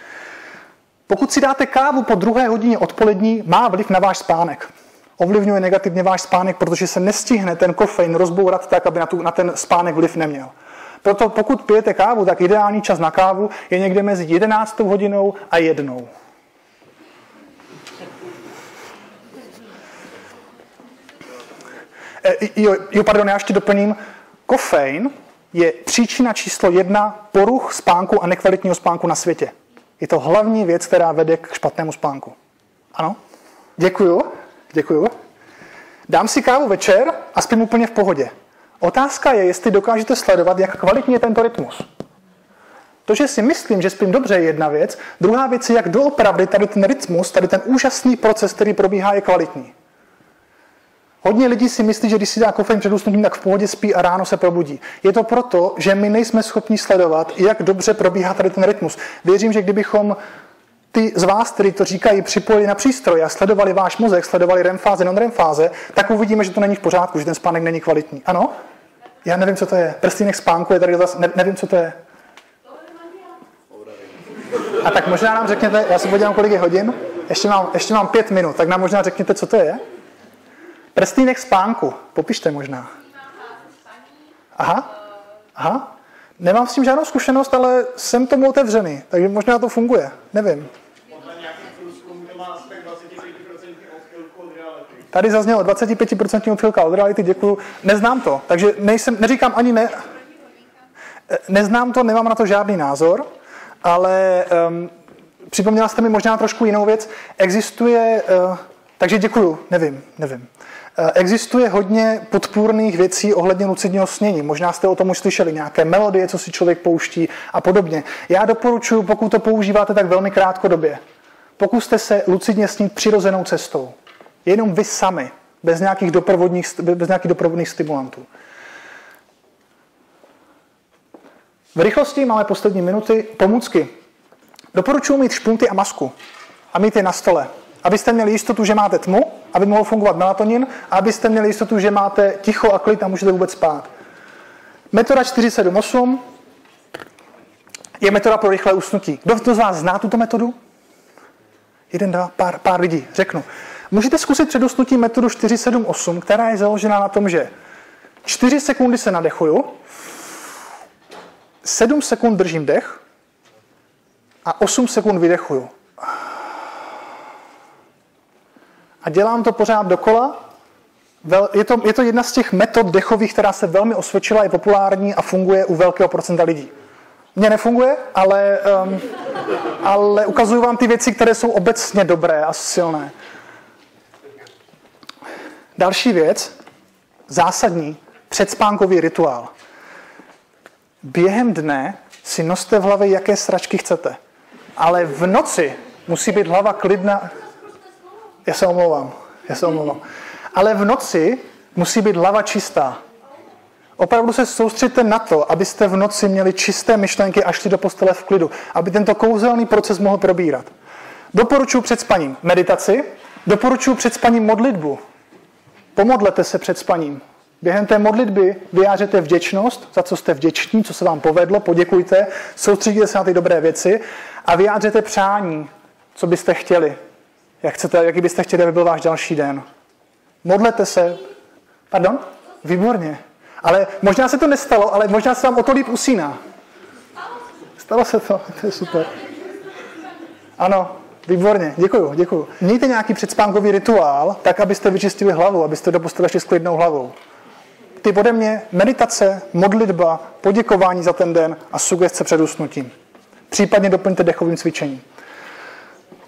Pokud si dáte kávu po druhé hodině odpolední, má vliv na váš spánek. Ovlivňuje negativně váš spánek, protože se nestihne ten kofein rozbourat tak, aby na, tu, na ten spánek vliv neměl. Proto pokud pijete kávu, tak ideální čas na kávu je někde mezi 11. hodinou a jednou. E, jo, jo, pardon, já ještě doplním. Kofein je příčina číslo jedna poruch spánku a nekvalitního spánku na světě. Je to hlavní věc, která vede k špatnému spánku. Ano? Děkuju. Děkuju. Dám si kávu večer a spím úplně v pohodě. Otázka je, jestli dokážete sledovat, jak kvalitní je tento rytmus. To, že si myslím, že spím dobře, je jedna věc. Druhá věc je, jak doopravdy tady ten rytmus, tady ten úžasný proces, který probíhá, je kvalitní. Hodně lidí si myslí, že když si dá kofein před usnutím, tak v pohodě spí a ráno se probudí. Je to proto, že my nejsme schopni sledovat, jak dobře probíhá tady ten rytmus. Věřím, že kdybychom ty z vás, kteří to říkají, připojili na přístroj a sledovali váš mozek, sledovali REM fáze, non-REM fáze, tak uvidíme, že to není v pořádku, že ten spánek není kvalitní. Ano? Já nevím, co to je. Prstínek spánku je tady zase, ne, nevím, co to je. A tak možná nám řekněte, já se podívám, kolik je hodin, ještě mám, ještě mám pět minut, tak nám možná řekněte, co to je. Prstýnek spánku, popište možná. Aha, aha. Nemám s tím žádnou zkušenost, ale jsem tomu otevřený, takže možná to funguje, nevím. Tady zaznělo 25% odchylka od reality, děkuju. Neznám to, takže nejsem, neříkám ani ne, neznám to, nemám na to žádný názor, ale um, připomněla jste mi možná trošku jinou věc. Existuje, uh, takže děkuju, nevím, nevím. Uh, existuje hodně podpůrných věcí ohledně lucidního snění. Možná jste o tom už slyšeli, nějaké melodie, co si člověk pouští a podobně. Já doporučuji, pokud to používáte tak velmi krátkodobě, pokuste se lucidně snít přirozenou cestou. Jenom vy sami, bez nějakých doprovodných, bez nějakých doprovodných stimulantů. V rychlosti máme poslední minuty. Pomůcky. Doporučuji mít špunty a masku a mít je na stole, abyste měli jistotu, že máte tmu, aby mohl fungovat melatonin a abyste měli jistotu, že máte ticho a klid a můžete vůbec spát. Metoda 478 je metoda pro rychlé usnutí. Kdo z vás zná tuto metodu? Jeden, dva, pár, pár lidí, řeknu. Můžete zkusit před usnutím metodu 478, která je založena na tom, že 4 sekundy se nadechuju, 7 sekund držím dech a 8 sekund vydechuju. Dělám to pořád dokola. Je to, je to jedna z těch metod dechových, která se velmi osvědčila, je populární a funguje u velkého procenta lidí. Mně nefunguje, ale, um, ale ukazuju vám ty věci, které jsou obecně dobré a silné. Další věc, zásadní, předspánkový rituál. Během dne si noste v hlavě, jaké sračky chcete. Ale v noci musí být hlava klidná. Já se omlouvám, já se omlouvám. Ale v noci musí být hlava čistá. Opravdu se soustředte na to, abyste v noci měli čisté myšlenky a šli do postele v klidu, aby tento kouzelný proces mohl probírat. Doporučuji před spaním meditaci, doporučuji před spaním modlitbu. Pomodlete se před spaním. Během té modlitby vyjářete vděčnost, za co jste vděční, co se vám povedlo, poděkujte, soustředíte se na ty dobré věci a vyjádřete přání, co byste chtěli. Jak chcete, jaký byste chtěli, aby byl váš další den. Modlete se. Pardon? Výborně. Ale možná se to nestalo, ale možná se vám o to líp usíná. Stalo se to, to je super. Ano, výborně, děkuju, děkuju. Mějte nějaký předspánkový rituál, tak abyste vyčistili hlavu, abyste do postele šli s klidnou hlavou. Ty ode mě meditace, modlitba, poděkování za ten den a sugestce před usnutím. Případně doplňte dechovým cvičením.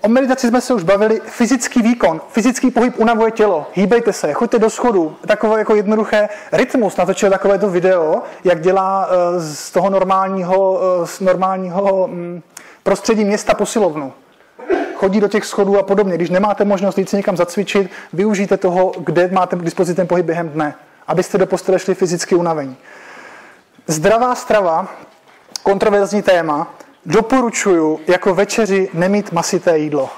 O meditaci jsme se už bavili. Fyzický výkon, fyzický pohyb unavuje tělo. Hýbejte se, choďte do schodu. Takové jako jednoduché rytmus. Natočil takové to video, jak dělá eh, z toho normálního, eh, z normálního mm, prostředí města posilovnu. Chodí do těch schodů a podobně. Když nemáte možnost jít si někam zacvičit, využijte toho, kde máte k dispozici ten pohyb během dne, abyste do postele šli fyzicky unavení. Zdravá strava, kontroverzní téma, Doporučuju jako večeři nemít masité jídlo.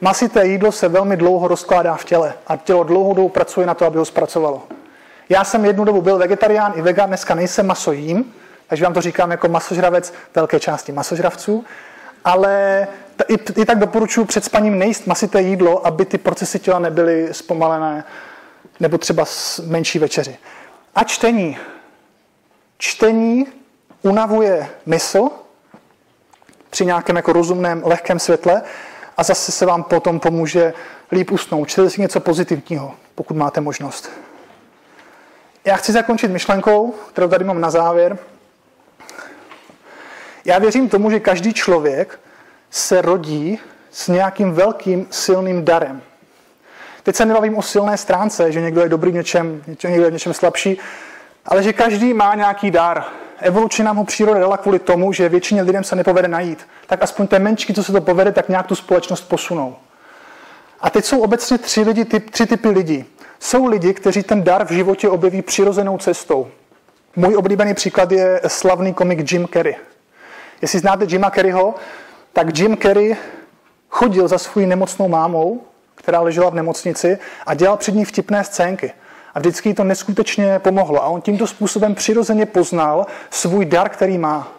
Masité jídlo se velmi dlouho rozkládá v těle a tělo dlouhodobě pracuje na to, aby ho zpracovalo. Já jsem jednu dobu byl vegetarián i vegan, dneska nejsem maso jím, takže vám to říkám jako masožravec velké části masožravců, ale i, i tak doporučuji před spaním nejíst masité jídlo, aby ty procesy těla nebyly zpomalené, nebo třeba menší večeři. A čtení. Čtení unavuje mysl, při nějakém jako rozumném, lehkém světle a zase se vám potom pomůže líp usnout. Čtete si něco pozitivního, pokud máte možnost. Já chci zakončit myšlenkou, kterou tady mám na závěr. Já věřím tomu, že každý člověk se rodí s nějakým velkým silným darem. Teď se nebavím o silné stránce, že někdo je dobrý v něčem, někdo je v něčem slabší, ale že každý má nějaký dar. Evolučně nám ho příroda dala kvůli tomu, že většině lidem se nepovede najít. Tak aspoň té menčky, co se to povede, tak nějak tu společnost posunou. A teď jsou obecně tři, lidi, typ, tři typy lidí. Jsou lidi, kteří ten dar v životě objeví přirozenou cestou. Můj oblíbený příklad je slavný komik Jim Carrey. Jestli znáte Jima Carreyho, tak Jim Carrey chodil za svou nemocnou mámou, která ležela v nemocnici a dělal před ní vtipné scénky. A vždycky jí to neskutečně pomohlo. A on tímto způsobem přirozeně poznal svůj dar, který má.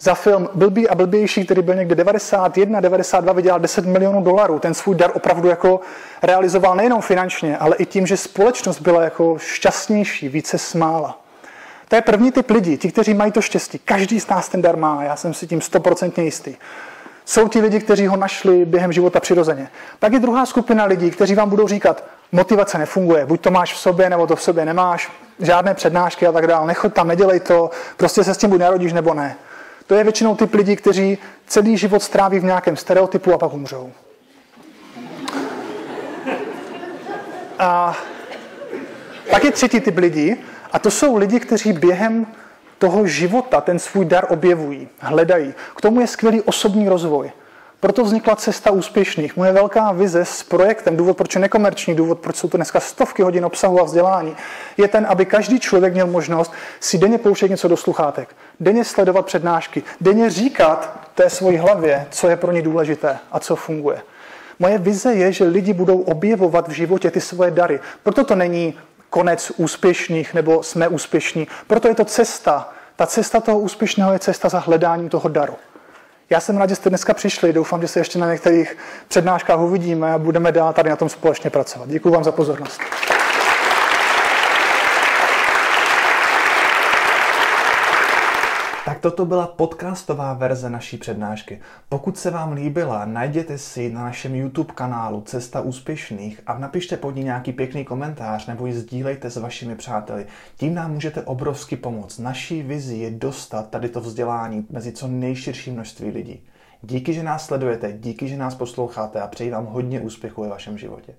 Za film Blbý a blbější, který byl někde 91, 92, vydělal 10 milionů dolarů. Ten svůj dar opravdu jako realizoval nejenom finančně, ale i tím, že společnost byla jako šťastnější, více smála. To je první typ lidí, ti, kteří mají to štěstí. Každý z nás ten dar má, já jsem si tím stoprocentně jistý. Jsou ti lidi, kteří ho našli během života přirozeně. Pak je druhá skupina lidí, kteří vám budou říkat, motivace nefunguje, buď to máš v sobě, nebo to v sobě nemáš, žádné přednášky a tak dále, nechoď tam, nedělej to, prostě se s tím buď narodíš nebo ne. To je většinou typ lidí, kteří celý život stráví v nějakém stereotypu a pak umřou. A pak je třetí typ lidí, a to jsou lidi, kteří během toho života ten svůj dar objevují, hledají. K tomu je skvělý osobní rozvoj. Proto vznikla cesta úspěšných. Moje velká vize s projektem, důvod, proč je nekomerční, důvod, proč jsou to dneska stovky hodin obsahu a vzdělání, je ten, aby každý člověk měl možnost si denně pouštět něco do sluchátek, denně sledovat přednášky, denně říkat té svojí hlavě, co je pro ně důležité a co funguje. Moje vize je, že lidi budou objevovat v životě ty svoje dary. Proto to není konec úspěšných nebo jsme úspěšní. Proto je to cesta. Ta cesta toho úspěšného je cesta za hledáním toho daru. Já jsem rád, že jste dneska přišli. Doufám, že se ještě na některých přednáškách uvidíme a budeme dál tady na tom společně pracovat. Děkuji vám za pozornost. Toto byla podcastová verze naší přednášky. Pokud se vám líbila, najděte si na našem YouTube kanálu Cesta úspěšných a napište pod ní nějaký pěkný komentář nebo ji sdílejte s vašimi přáteli. Tím nám můžete obrovsky pomoct. Naší vizi je dostat tady to vzdělání mezi co nejširší množství lidí. Díky, že nás sledujete, díky, že nás posloucháte a přeji vám hodně úspěchu ve vašem životě.